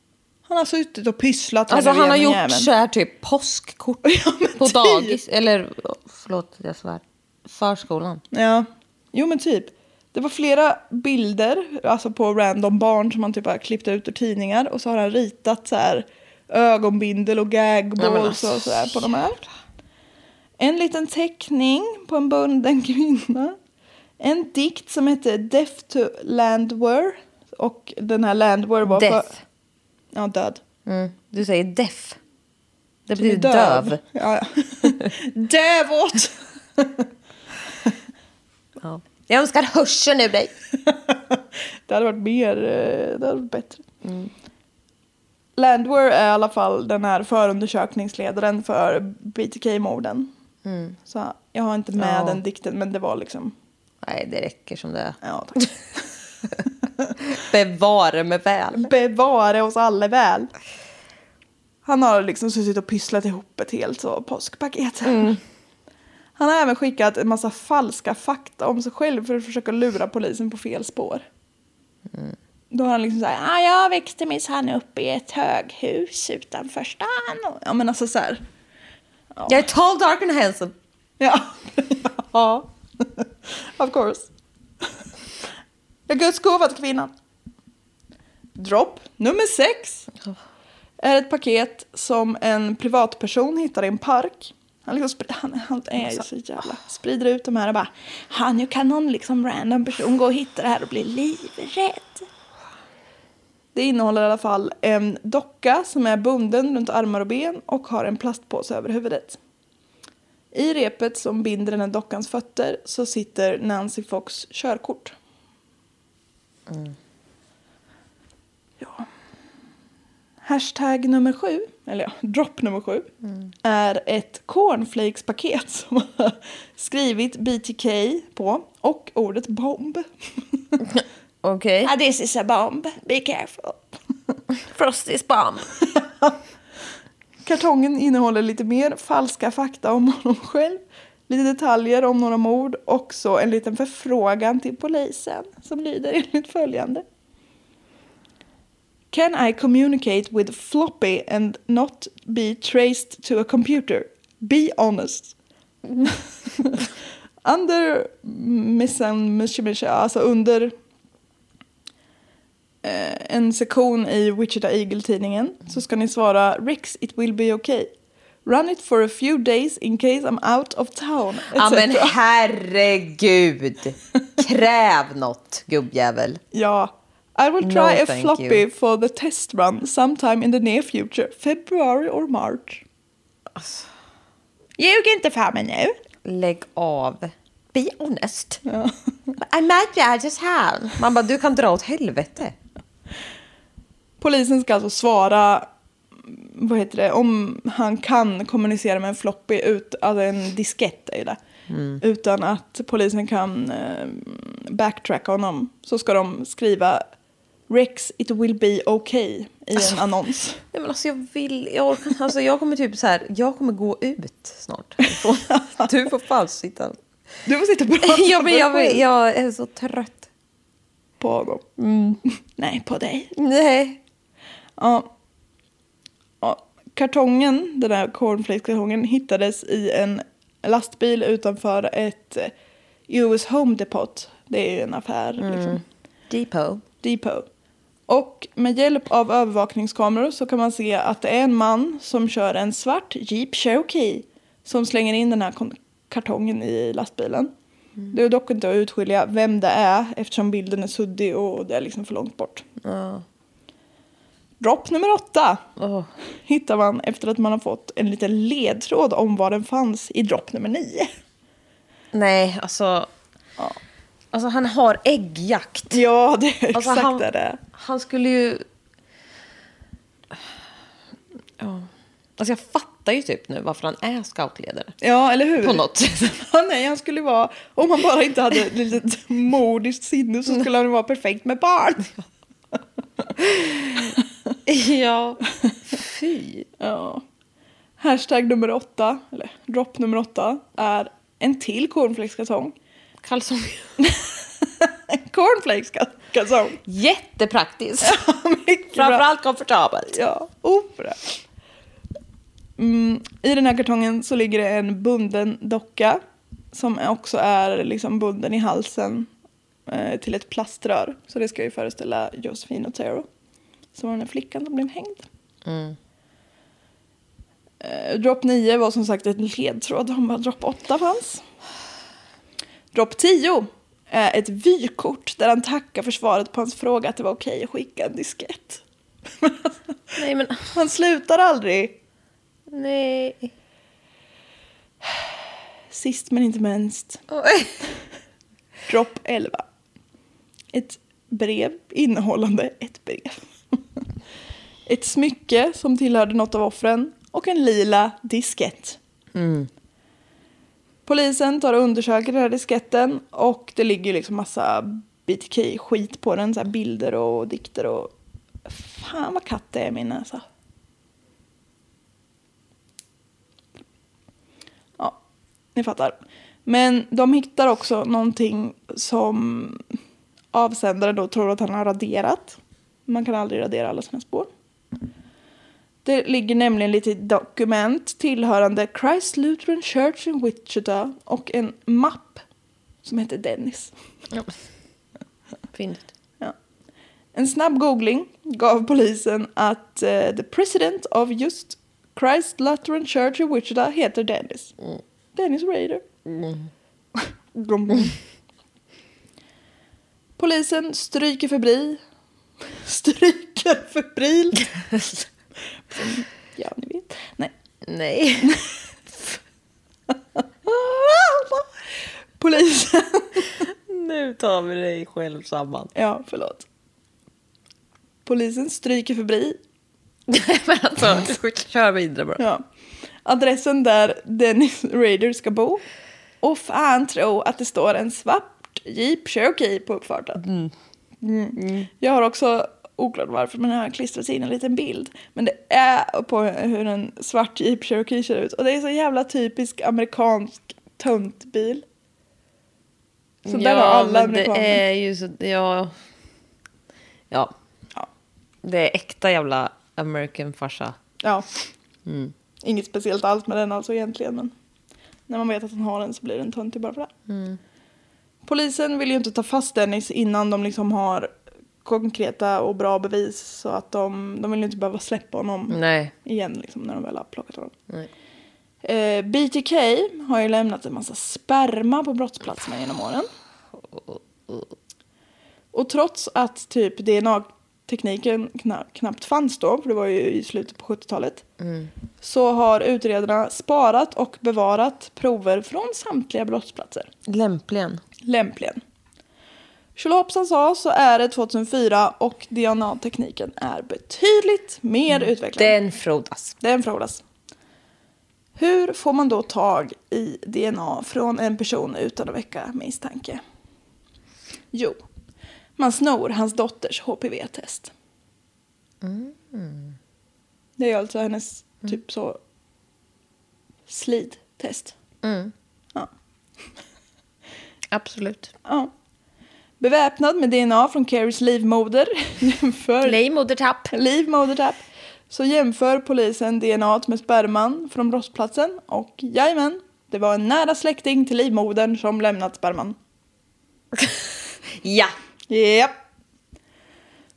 Han har suttit och pysslat Alltså han har gjort jäveln. så här typ påskkort Ja, på typ. dagis. Eller förlåt jag svär. Förskolan. Ja, jo men typ. Det var flera bilder, alltså på random barn som han typ har klippt ut ur tidningar. Och så har han ritat så här ögonbindel och gagballs och så här på de här. En liten teckning på en bunden kvinna. En dikt som heter Death to Landwehr. Och den här Landwehr var Death. För, ja, död. Mm. Du säger deaf. Det betyder döv. Ja, ja. Dövåt! Ja. Jag önskar hörseln ur dig. Det hade varit mer, eh, det hade varit bättre. Landwehr är i alla fall den här förundersökningsledaren för BTK-morden. Så jag har inte med Ja. den dikten men det var liksom, Nej, det räcker som det är. ja tack. Bevare mig väl. Bevare oss alla väl. Han har liksom suttit och pysslat ihop ett helt så påskpaket. Han har även skickat en massa falska fakta om sig själv för att försöka lura polisen på fel spår. Då har han liksom såhär, ah, jag växte minsann upp i ett höghus utanför stan. Ja men alltså så här. Jag är tall, dark and handsome. Ja. ja. of course. Jag Guds gåva till kvinnan. Dropp nummer sex. Är ett paket som en privatperson hittar i en park. Han, liksom han, han är ju så jävla... Sprider ut de här och bara... Han, nu kan någon liksom random person gå och hitta det här och bli livrädd. Det innehåller i alla fall en docka som är bunden runt armar och ben och har en plastpåse över huvudet. I repet som binder den här dockans fötter så sitter Nancy Fox körkort. Ja. Hashtag nummer sju, eller ja, dropp nummer sju, är ett cornflakes-paket som har skrivit BTK på och ordet bomb. Okej. Ah, this is a bomb, be careful. Frosties bomb. Kartongen innehåller lite mer falska fakta om honom själv, lite detaljer om några mord och så en liten förfrågan till polisen som lyder enligt följande. Can I communicate with floppy and not be traced to a computer? Be honest. under missan, alltså under eh, en sektion i Wichita Eagle-tidningen så ska ni svara Rex, it will be okay. Run it for a few days in case I'm out of town. Ja men herregud. Kräv något gubbjävel. Ja. I will try No, a floppy you. for the test run sometime in the near future. February or March. Ljug inte för mig nu. Lägg av. Be honest. I might be of town. Man bara, du kan dra åt helvete. Polisen ska alltså svara vad heter det, om han kan kommunicera med en floppy, ut, alltså en diskett är det. Utan att polisen kan eh, backtracka honom så ska de skriva Rex it will be okay i en annons. Nej, men alltså jag vill, jag, orkar, alltså jag kommer typ så här, jag kommer gå ut snart. Du får fan sitta. Du får sitta och prata Ja, men jag, jag är så trött. på honom. Nej, på dig. Nej. Ja. ja. Kartongen, den där cornflakes-kartongen, hittades i en lastbil utanför ett eh, US Home Depot. Det är ju en affär. Liksom. Depot. Depot. Och med hjälp av övervakningskameror så kan man se att det är en man som kör en svart Jeep Cherokee som slänger in den här kartongen i lastbilen. Det är dock inte att utskilja vem det är eftersom bilden är suddig och det är liksom för långt bort. Dropp nummer åtta Åh. hittar man efter att man har fått en liten ledtråd om var den fanns i dropp nummer nio. Nej, alltså. Alltså han har äggjakt. Ja, det är Alltså, exakt han- det är. Han skulle ju... Ja. Alltså jag fattar ju typ nu varför han är scoutledare. Ja, eller hur? På något sätt. Ja, nej, han skulle vara, om han bara inte hade litet modiskt sinne så skulle han vara perfekt med barn. ja. Fy. Ja. Hashtag nummer åtta, eller dropp nummer åtta, är en till cornflakeskartong. Kalsong. En cornflakeskartong. Jättepraktiskt. Framförallt komfortabelt. Ja, opera. Mm, I den här kartongen så ligger det en bunden docka som också är liksom bunden i halsen eh, till ett plaströr. Så det ska ju föreställa Josephine Otero. Som var den här flickan som blev hängd. Eh, dropp 9 var som sagt en ledtråd om vad dropp 8 fanns. Dropp 10 är ett vykort där han tackar för svaret på hans fråga att det var okej att skicka en diskett. Nej men, Han slutar aldrig. nej. Sist men inte minst. Oj. Dropp 11. Ett brev innehållande ett brev. Ett smycke som tillhörde något av offren och en lila diskett. Polisen tar och undersöker den här disketten och det ligger liksom massa BTK-skit på den, så här bilder och dikter och... Fan vad katt det är i min näsa. Ja, ni fattar. Men de hittar också någonting som avsändaren då tror att han har raderat. Man kan aldrig radera alla sina spår. Det ligger nämligen lite dokument tillhörande Christ Lutheran Church in Wichita och en mapp som heter Dennis. Fint. Ja. En snabb googling gav polisen att eh, the president of just Christ Lutheran Church in Wichita heter Dennis. Dennis Rader. Gom. Polisen stryker förbi. Stryker ja, ni vet. Nej. Nej. Polisen. nu tar vi dig själv samman. Ja, förlåt. Polisen stryker förbi. Men alltså, kör vidare bara. Ja. Adressen där Dennis Rader ska bo. Och fan tro att det står en svart Jeep Cherokee på uppfarten. Mm. Jag har också, oklart varför, men jag har klistrat in en liten bild. Men det är på hur en svart Jeep Cherokee ser ut. Och det är så jävla typisk amerikansk töntbil. Så där har alla men amerikaner. det är ju så, ja. Ja. Ja. Det är äkta jävla American farsa. Ja. Inget speciellt alls med den alltså egentligen. Men när man vet att han har den så blir den töntig bara för det. Polisen vill ju inte ta fast Dennis innan de liksom har konkreta och bra bevis. Så att de, de vill inte behöva släppa honom Nej. igen liksom, när de väl har plockat honom. Nej. Eh, BTK har ju lämnat en massa sperma på brottsplatserna genom åren. Och trots att typ DNA-tekniken kna- knappt fanns då, för det var ju i slutet på 70-talet, så har utredarna sparat och bevarat prover från samtliga brottsplatser. Lämpligen. Lämpligen. Tjolahopsan sa så är det 2004 och DNA-tekniken är betydligt mer utvecklad. Den frodas. Den frodas. Hur får man då tag i DNA från en person utan att väcka misstanke? Jo, man snor hans dotters HPV-test. Det är alltså hennes typ så slidtest. Ja. Absolut. ja. Beväpnad med DNA från Carries livmoder jämför Livmodertapp. livmodertapp så jämför polisen DNA med sperman från brottsplatsen och jajamän, det var en nära släkting till livmodern som lämnat sperman. Ja. Japp.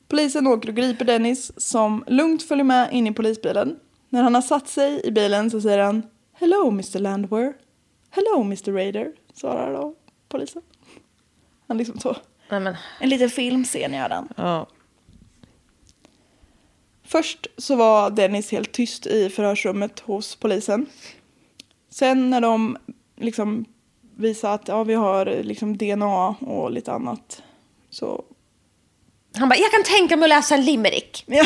Polisen åker och griper Dennis som lugnt följer med in i polisbilen. När han har satt sig i bilen så säger han Hello Mr Landwehr. Hello Mr Raider, svarar då polisen. Han liksom så. Nej men. En liten filmscen gör han. Ja. Först så var Dennis helt tyst i förhörsrummet hos polisen. Sen när de liksom visade att ja, vi har liksom DNA och lite annat så... Han bara, jag kan tänka mig att läsa en limerick. Ja.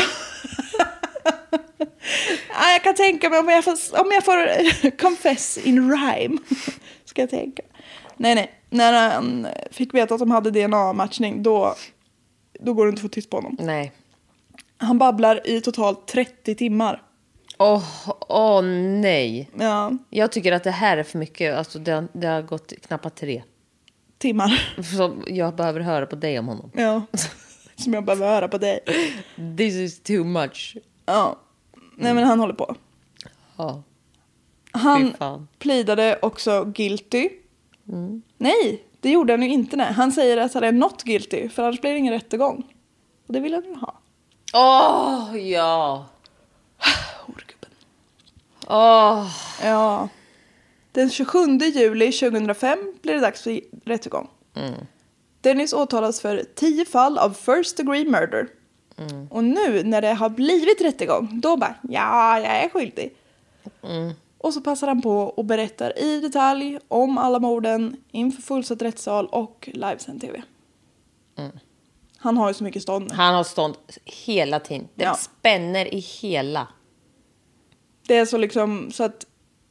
ja, jag kan tänka mig om jag får, om jag får confess in rhyme. Ska jag tänka. Nej, nej. När han fick veta att de hade DNA-matchning då, då går det inte att få tyst på honom. Nej. Han babblar i totalt 30 timmar. Åh, åh nej. Ja, Jag tycker att det här är för mycket. Alltså det, har- det har gått knappt tre. timmar. Så jag behöver höra på dig om honom. Ja, som jag behöver höra på dig. This is too much. Ja, nej men han håller på. Ja. Han plidade också guilty. Nej, det gjorde han ju inte. Nej. Han säger att han är not guilty, för annars blir det ingen rättegång. Och det vill han ju ha. Åh, ja. Horgubben. Åh. Ja. Den 27 juli 2005 blir det dags för rättegång. Dennis åtalas för tio fall av first degree murder. Och nu när det har blivit rättegång, då bara ja, jag är skyldig. Och så passar han på och berättar i detalj om alla morden inför fullsatt rättssal och livesänd tv. Han har ju så mycket stånd nu. Han har stånd hela tiden. Det Ja. spänner i hela. Det är så liksom så att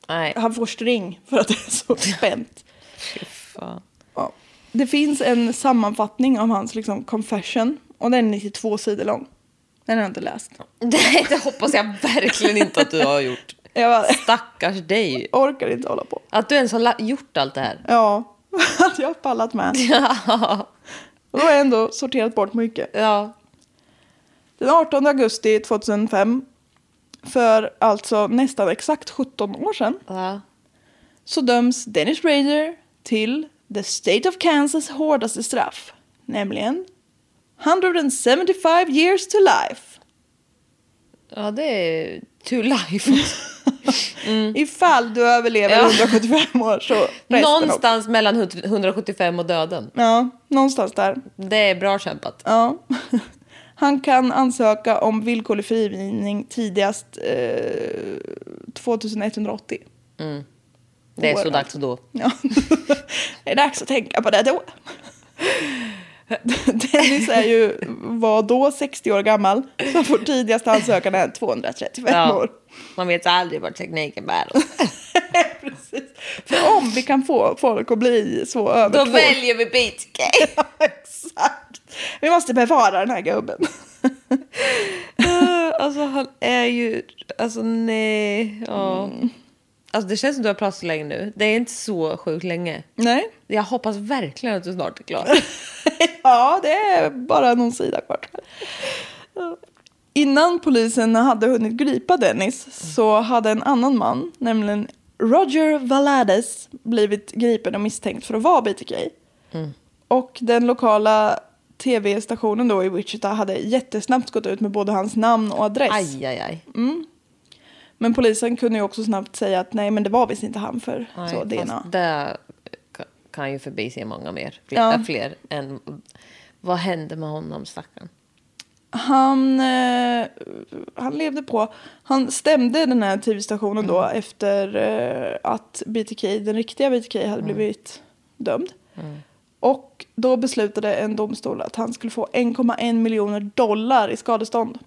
Nej, han får string för att det är så spänt. fy fan. Ja. Det finns en sammanfattning av hans liksom, confession och den är 92 sidor lång. Den har jag inte läst. Nej, det hoppas jag verkligen inte att du har gjort. Jag Stackars dig. orkar inte hålla på. Att du ens har gjort allt det här. Ja, att jag har pallat med. Ja. Och då har jag ändå sorterat bort mycket. Ja. Den 18 augusti 2005, för alltså nästan exakt 17 år sedan, ja. så döms Dennis Rader till the State of Kansas hårdaste straff, nämligen 175 years to life. Ja, det är to life. Ifall du överlever Ja. 175 år så. Någonstans mellan 175 och döden. Ja, någonstans där. Det är bra kämpat. Ja. Han kan ansöka om villkorlig frigivning tidigast eh, 2180. Det är så dags då. Ja. det är dags att tänka på det då. Dennis är ju, var då 60 år gammal. Så får tidigast ansökan är 235 Ja. år. Man vet aldrig vart tekniken bär. Precis. För om vi kan få folk att bli så över Då två- väljer vi BTK. Exakt. Vi måste bevara den här gubben. alltså han är ju, alltså nej. Ja. Alltså det känns som du har pratat så länge nu. Det är inte så sjukt länge. Nej. Jag hoppas verkligen att du snart är klar. Ja, det är bara någon sida kvar. Innan polisen hade hunnit gripa Dennis så hade en annan man, nämligen Roger Valades, blivit gripen och misstänkt för att vara BTK. Och den lokala tv-stationen då i Wichita hade jättesnabbt gått ut med både hans namn och adress. Aj, aj, aj. Men polisen kunde ju också snabbt säga att nej, men det var visst inte han för Nej, så DNA. Det ka- kan ju förbise många mer. Fler, Ja. fler än... Vad hände med honom, stackarn? Han, eh, han levde på. Han stämde den här tv-stationen då efter eh, att BTK, den riktiga BTK hade blivit dömd. Och då beslutade en domstol att han skulle få 1,1 miljoner dollar i skadestånd.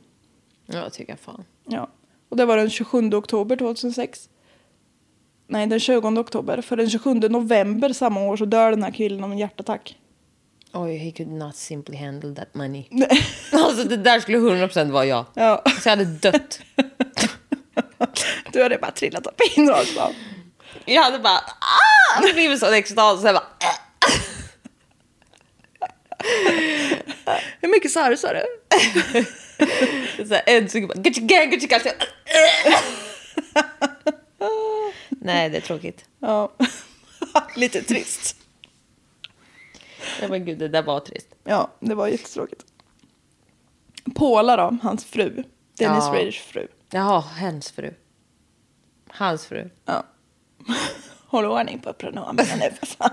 Ja, jag tycker jag fan. Ja. Och det var den 27 oktober 2006. Nej, den 20 oktober. För den 27 november samma år så dör den här killen av en hjärtattack. Oj, he could not simply handle that money. alltså det där skulle 100% vara jag. Ja. Så jag hade dött. Du hade bara trillat upp in rakt av. Jag hade bara... Ah! Det blivit sån extas. Så jag bara... Äh. Hur mycket sa du sa du? Så här, en sekund bara... Gucci gang, Gucci gang. Så jag- Nej, det är tråkigt. Ja. Lite trist. Nej, men gud, det där var trist. Ja, det var jättetråkigt. Paula då, hans fru. Dennis Ja. Raders fru. Jaha, hens fru. Hans fru. Ja. Håll ordning på pronomen nu för fan.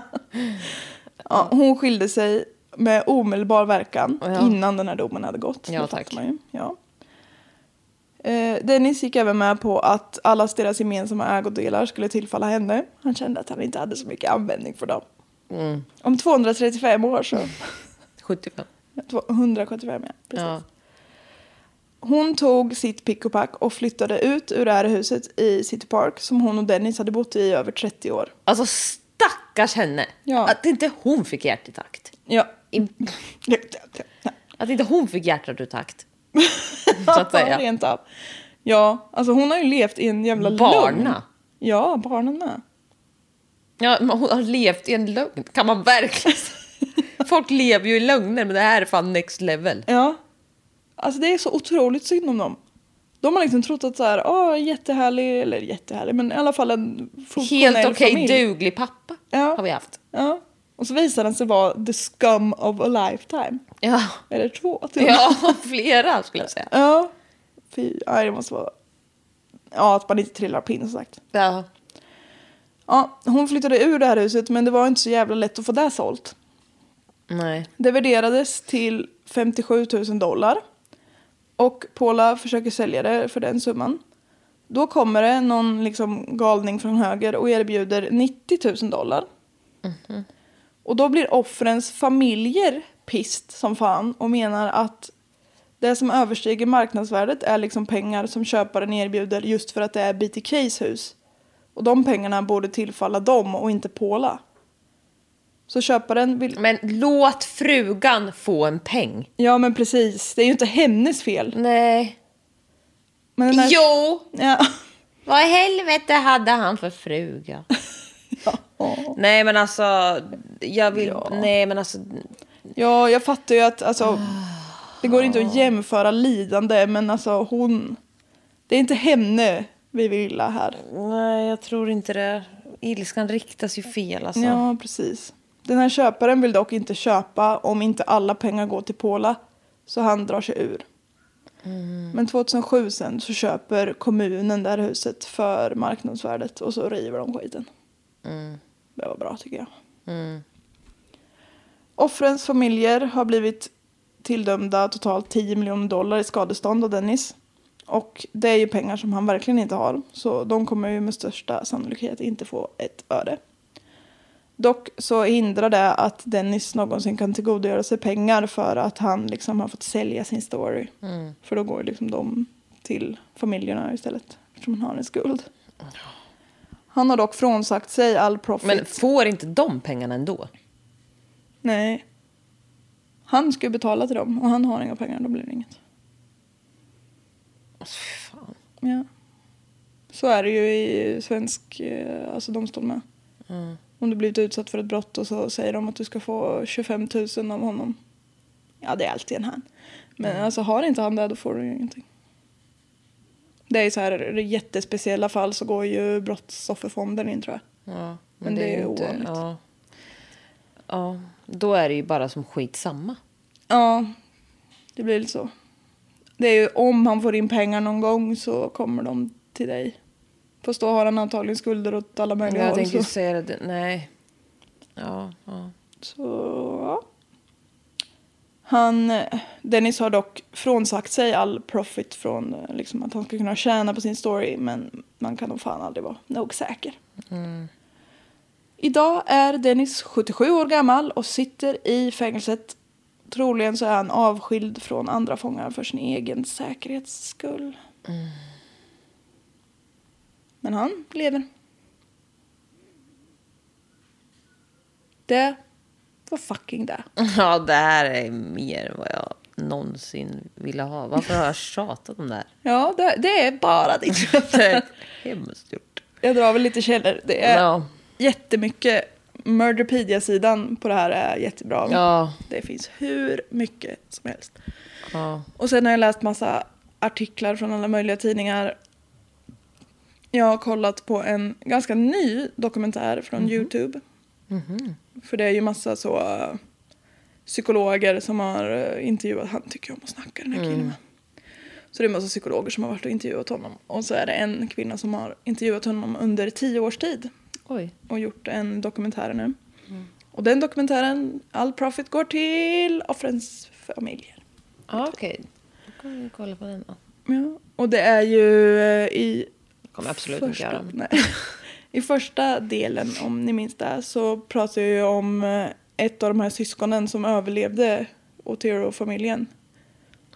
Ja, hon skilde sig med omedelbar verkan Ja. innan den här domen hade gått. Ja, tack. Ja. Eh, Dennis gick även med på att allas deras gemensamma ägodelar skulle tillfalla henne. Han kände att han inte hade så mycket användning för dem. Mm. Om 235 år så... 75. 175 ja. Precis. Ja. Hon tog sitt pick och pack och flyttade ut ur det här huset i City Park som hon och Dennis hade bott i i över 30 år. Alltså stackars henne. Ja. Att inte hon fick hjärtintakt. Ja. Ja. Att inte hon fick hjärtat ur takt. Så att säga. Rent av. Ja, alltså hon har ju levt i en jävla Barna. lögn. Ja, barnen med. Ja, men hon har levt i en lögn. Kan man verkligen. Folk lever ju i lögner, men det här är fan next level. Ja. Alltså det är så otroligt synd om dem. De har liksom trott att så här, åh jättehärlig, eller jättehärlig, men i alla fall en funktionell Helt okej familj. duglig pappa Ja. har vi haft. Ja. Och så visar den sig vara the scum of a lifetime. Ja, Eller två till ja flera skulle jag säga. Ja. Fy, nej, det måste vara... Ja, att man inte trillar pinn sagt. Ja. Ja, hon flyttade ur det här huset men det var inte så jävla lätt att få det sålt. Nej. Det värderades till 57 000 dollar. Och Paula försöker sälja det för den summan. Då kommer det någon liksom galning från höger och erbjuder 90 000 dollar. Och då blir offrens familjer pist som fan och menar att det som överstiger marknadsvärdet är liksom pengar som köparen erbjuder just för att det är BTKs hus. Och de pengarna borde tillfalla dem och inte Paula. Så köparen vill... Men låt frugan få en peng. Ja men precis, det är ju inte hennes fel. Nej. Men här... Jo! Ja. Vad i helvete hade han för fruga? Nej men alltså, jag vill, Ja. nej men alltså, Ja, jag fattar ju att alltså, det går inte att jämföra lidande, men alltså hon... Det är inte henne vi vill illa här. Nej, jag tror inte det. Ilskan riktas ju fel alltså. Ja, precis. Den här köparen vill dock inte köpa om inte alla pengar går till Pola, så han drar sig ur. Men 2007 sen så köper kommunen det här huset för marknadsvärdet och så river de skiten. Det var bra tycker jag. Offrens familjer har blivit tilldömda totalt 10 miljoner dollar i skadestånd av Dennis. Och det är ju pengar som han verkligen inte har. Så de kommer ju med största sannolikhet inte få ett öre. Dock så hindrar det att Dennis någonsin kan tillgodogöra sig pengar för att han liksom har fått sälja sin story. För då går liksom de till familjerna istället. Eftersom han har en skuld. Han har dock frånsagt sig all profit. Men får inte de pengarna ändå? Nej. Han ska ju betala till dem och han har inga pengar, då blir det inget. Alltså, fan. Ja. Så är det ju i svensk eh, alltså domstol med. Om du blivit utsatt för ett brott och så säger de att du ska få 25 000 av honom. Ja, det är alltid en han. Men alltså har inte han det då får du ju ingenting. Det är så här jättespeciella fall så går ju brottsofferfonden in tror jag. Ja, Men det är ju ovanligt. Ja. ja, då är det ju bara som skitsamma. Ja, det blir lite så. Det är ju om han får in pengar någon gång så kommer de till dig. Fast då har han antagligen skulder åt alla möjliga Jag håll. tänkte Så, säga det. Nej. Ja, ja. så ja. Han, Dennis har dock frånsagt sig all profit från liksom, att han ska kunna tjäna på sin story. Men man kan nog fan aldrig vara nog säker. Idag är Dennis 77 år gammal och sitter i fängelset. Troligen så är han avskild från andra fångar för sin egen säkerhets skull. Men han lever. Det var fucking det. ja, det här är mer än vad jag någonsin ville ha. Varför har jag tjatat om det här? Ja, det, det är bara ditt. Det är hemskt gjort. Jag drar väl lite källor. Det är Ja. jättemycket. Murderpedia-sidan på det här är jättebra. Ja. Det finns hur mycket som helst. Ja. Och sen har jag läst massa artiklar från alla möjliga tidningar. Jag har kollat på en ganska ny dokumentär från Youtube. För det är ju massa så uh, psykologer som har uh, intervjuat, han tycker om att snacka den här killen med. Så det är massa psykologer som har varit och intervjuat honom. Och så är det en kvinna som har intervjuat honom under tio års tid Oj. och gjort en dokumentär nu. Och den dokumentären, all profit går till offrens familjer. Ja, okej. Då kan vi kolla på den då. Ja, och det är ju eh, i kommer jag absolut inte första, göra. nej. I första delen, om ni minns det, så pratar jag ju om eh, ett av de här syskonen som överlevde Otero-familjen.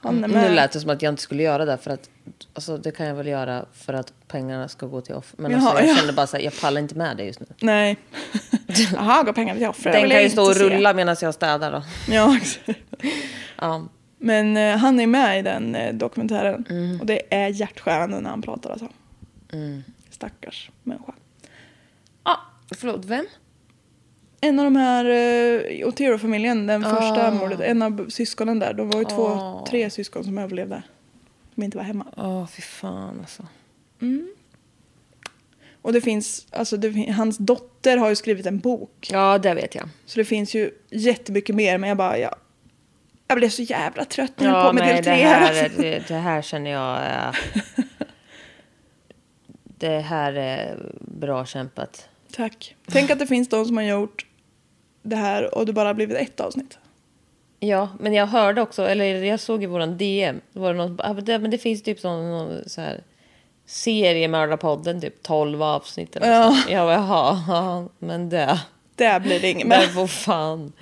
Han är Nu lät det som att jag inte skulle göra det för att alltså, det kan jag väl göra för att pengarna ska gå till offer. Men Jaha, alltså, jag ja. kände bara så här, jag pallar inte med det just nu. Nej. Jaha, går pengarna till offer? Det Den kan ju stå och rulla medan jag städar då. Ja, exakt. Ja. Men eh, han är med i den eh, dokumentären. Mm. Och det är hjärtskärande när han pratar alltså. Stackars människa. Ah, förlåt, vem? En av de här uh, Otero-familjen, den första Ah. mordet, en av syskonen där, de var ju två, Ah. tre syskon som överlevde. Som inte var hemma. Åh, fy fan alltså. Och det finns, alltså det, hans dotter har ju skrivit en bok. Ja, det vet jag. Så det finns ju jättemycket mer, men jag bara, ja. Jag blev så jävla trött när jag Ja, på med del det tre. här, alltså. det, det här känner jag är... Det här är bra kämpat. Tack. Tänk att det finns de som har gjort det här och det bara blivit ett avsnitt. Ja, men jag hörde också, eller jag såg i våran DM, det var det någon, ah, men det, men det finns typ sån, någon så här seriemördarpodden, typ 12 avsnitt eller Ja. så. Jag bara, jaha, ja, men det, Där blir det inget det mer. får fan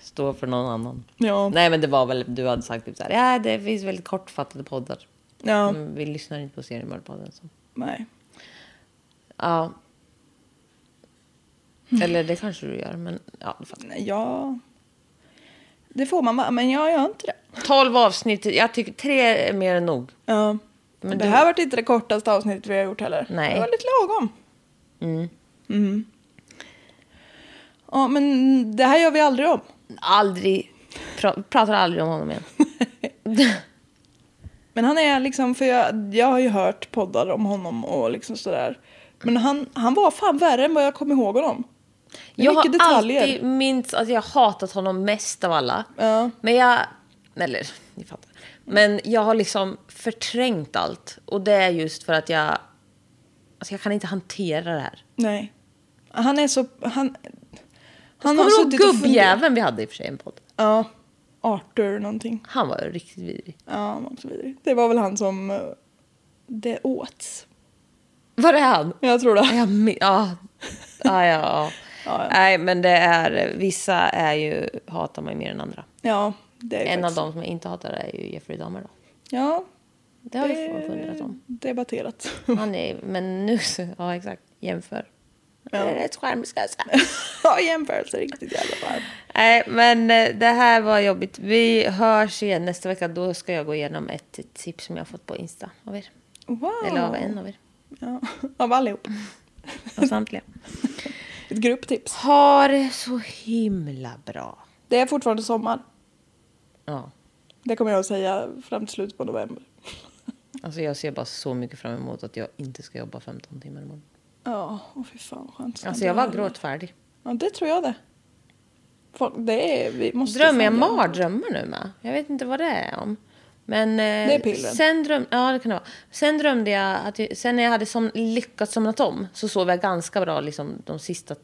stå för någon annan. Ja. Nej, men det var väl, du hade sagt typ så här, ja, det finns väldigt kortfattade poddar. Ja, Men vi lyssnar inte på seriemördarpodden. Så. nej. Ja. Eller det kanske du gör, men ja. Ja. Det får man va? men jag gör inte det. 12 avsnitt, jag tycker tre är mer än nog. Ja. Men det du- här var inte det kortaste avsnittet vi har gjort heller. Nej. Det var lite lagom. Mm. Ja, men det här gör vi aldrig om. Aldrig. pra- pratar aldrig om honom igen. Men han är liksom, för jag, jag har ju hört poddar om honom och liksom sådär. Men han, han var fan värre än vad jag kommer ihåg honom. Jag har detaljer. alltid minst att jag har hatat honom mest av alla. Ja. Men jag, eller ni fattar. Men jag har liksom förträngt allt. Och det är just för att jag, alltså jag kan inte hantera det här. Nej. Han är så... Han, han Kommer du ihåg suttit och funderat- gubbjäveln vi hade i och för sig en podd? Ja. Arthur någonting. Han var riktigt vidrig. Ja, han var också vidrig. Det var väl han som... eh, Det åts. Var det han? Jag tror det. Min- ja. Ja, ja, ja. Ja, ja. Nej, men det är, vissa är ju, hatar man ju mer än andra. Ja, det är En av faktiskt- dem som jag inte hatar är ju Jeffrey Dahmer då. Ja, Det har det är funderat om. debatterat. Han är, men nu ja exakt, jämför. Ja. Det är rätt charmig ska jag säga. ja, jämförelse riktigt jävla varm. Nej, men eh, det här var jobbigt. Vi hörs igen nästa vecka. Då ska jag gå igenom ett tips som jag har fått på Insta av er. Wow. Eller av en av er. Ja, av allihop. Av samtliga. Ett grupptips. Ha det så himla bra. Det är fortfarande sommar. Ja, Det kommer jag att säga fram till slutet på november. alltså jag ser bara så mycket fram emot att jag inte ska jobba 15 timmar imorgon. Ja, åh fy fan vad skönt. Alltså jag var gråtfärdig. Ja, det tror jag det. Folk, det är, vi måste Drömmer jag mardrömmar nu med? Jag vet inte vad det är om. Men, eh. Sen, dröm, ja, det kan det vara. sen drömde jag att jag, sen när jag hade som, lyckats somnat om så sov jag ganska bra liksom, de sista,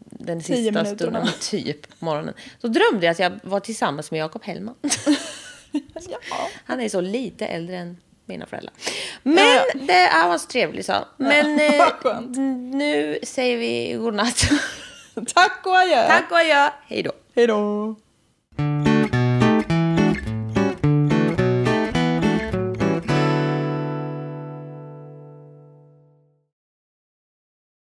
den sista stunden, typ på morgonen. Så drömde jag att jag var tillsammans med Jakob Hellman. Ja. Han är så lite äldre än mina föräldrar. Men det han var så trevlig så. Men eh, nu säger vi godnatt. Tack och adjö. Tack och adjö. Hej då. Hej då.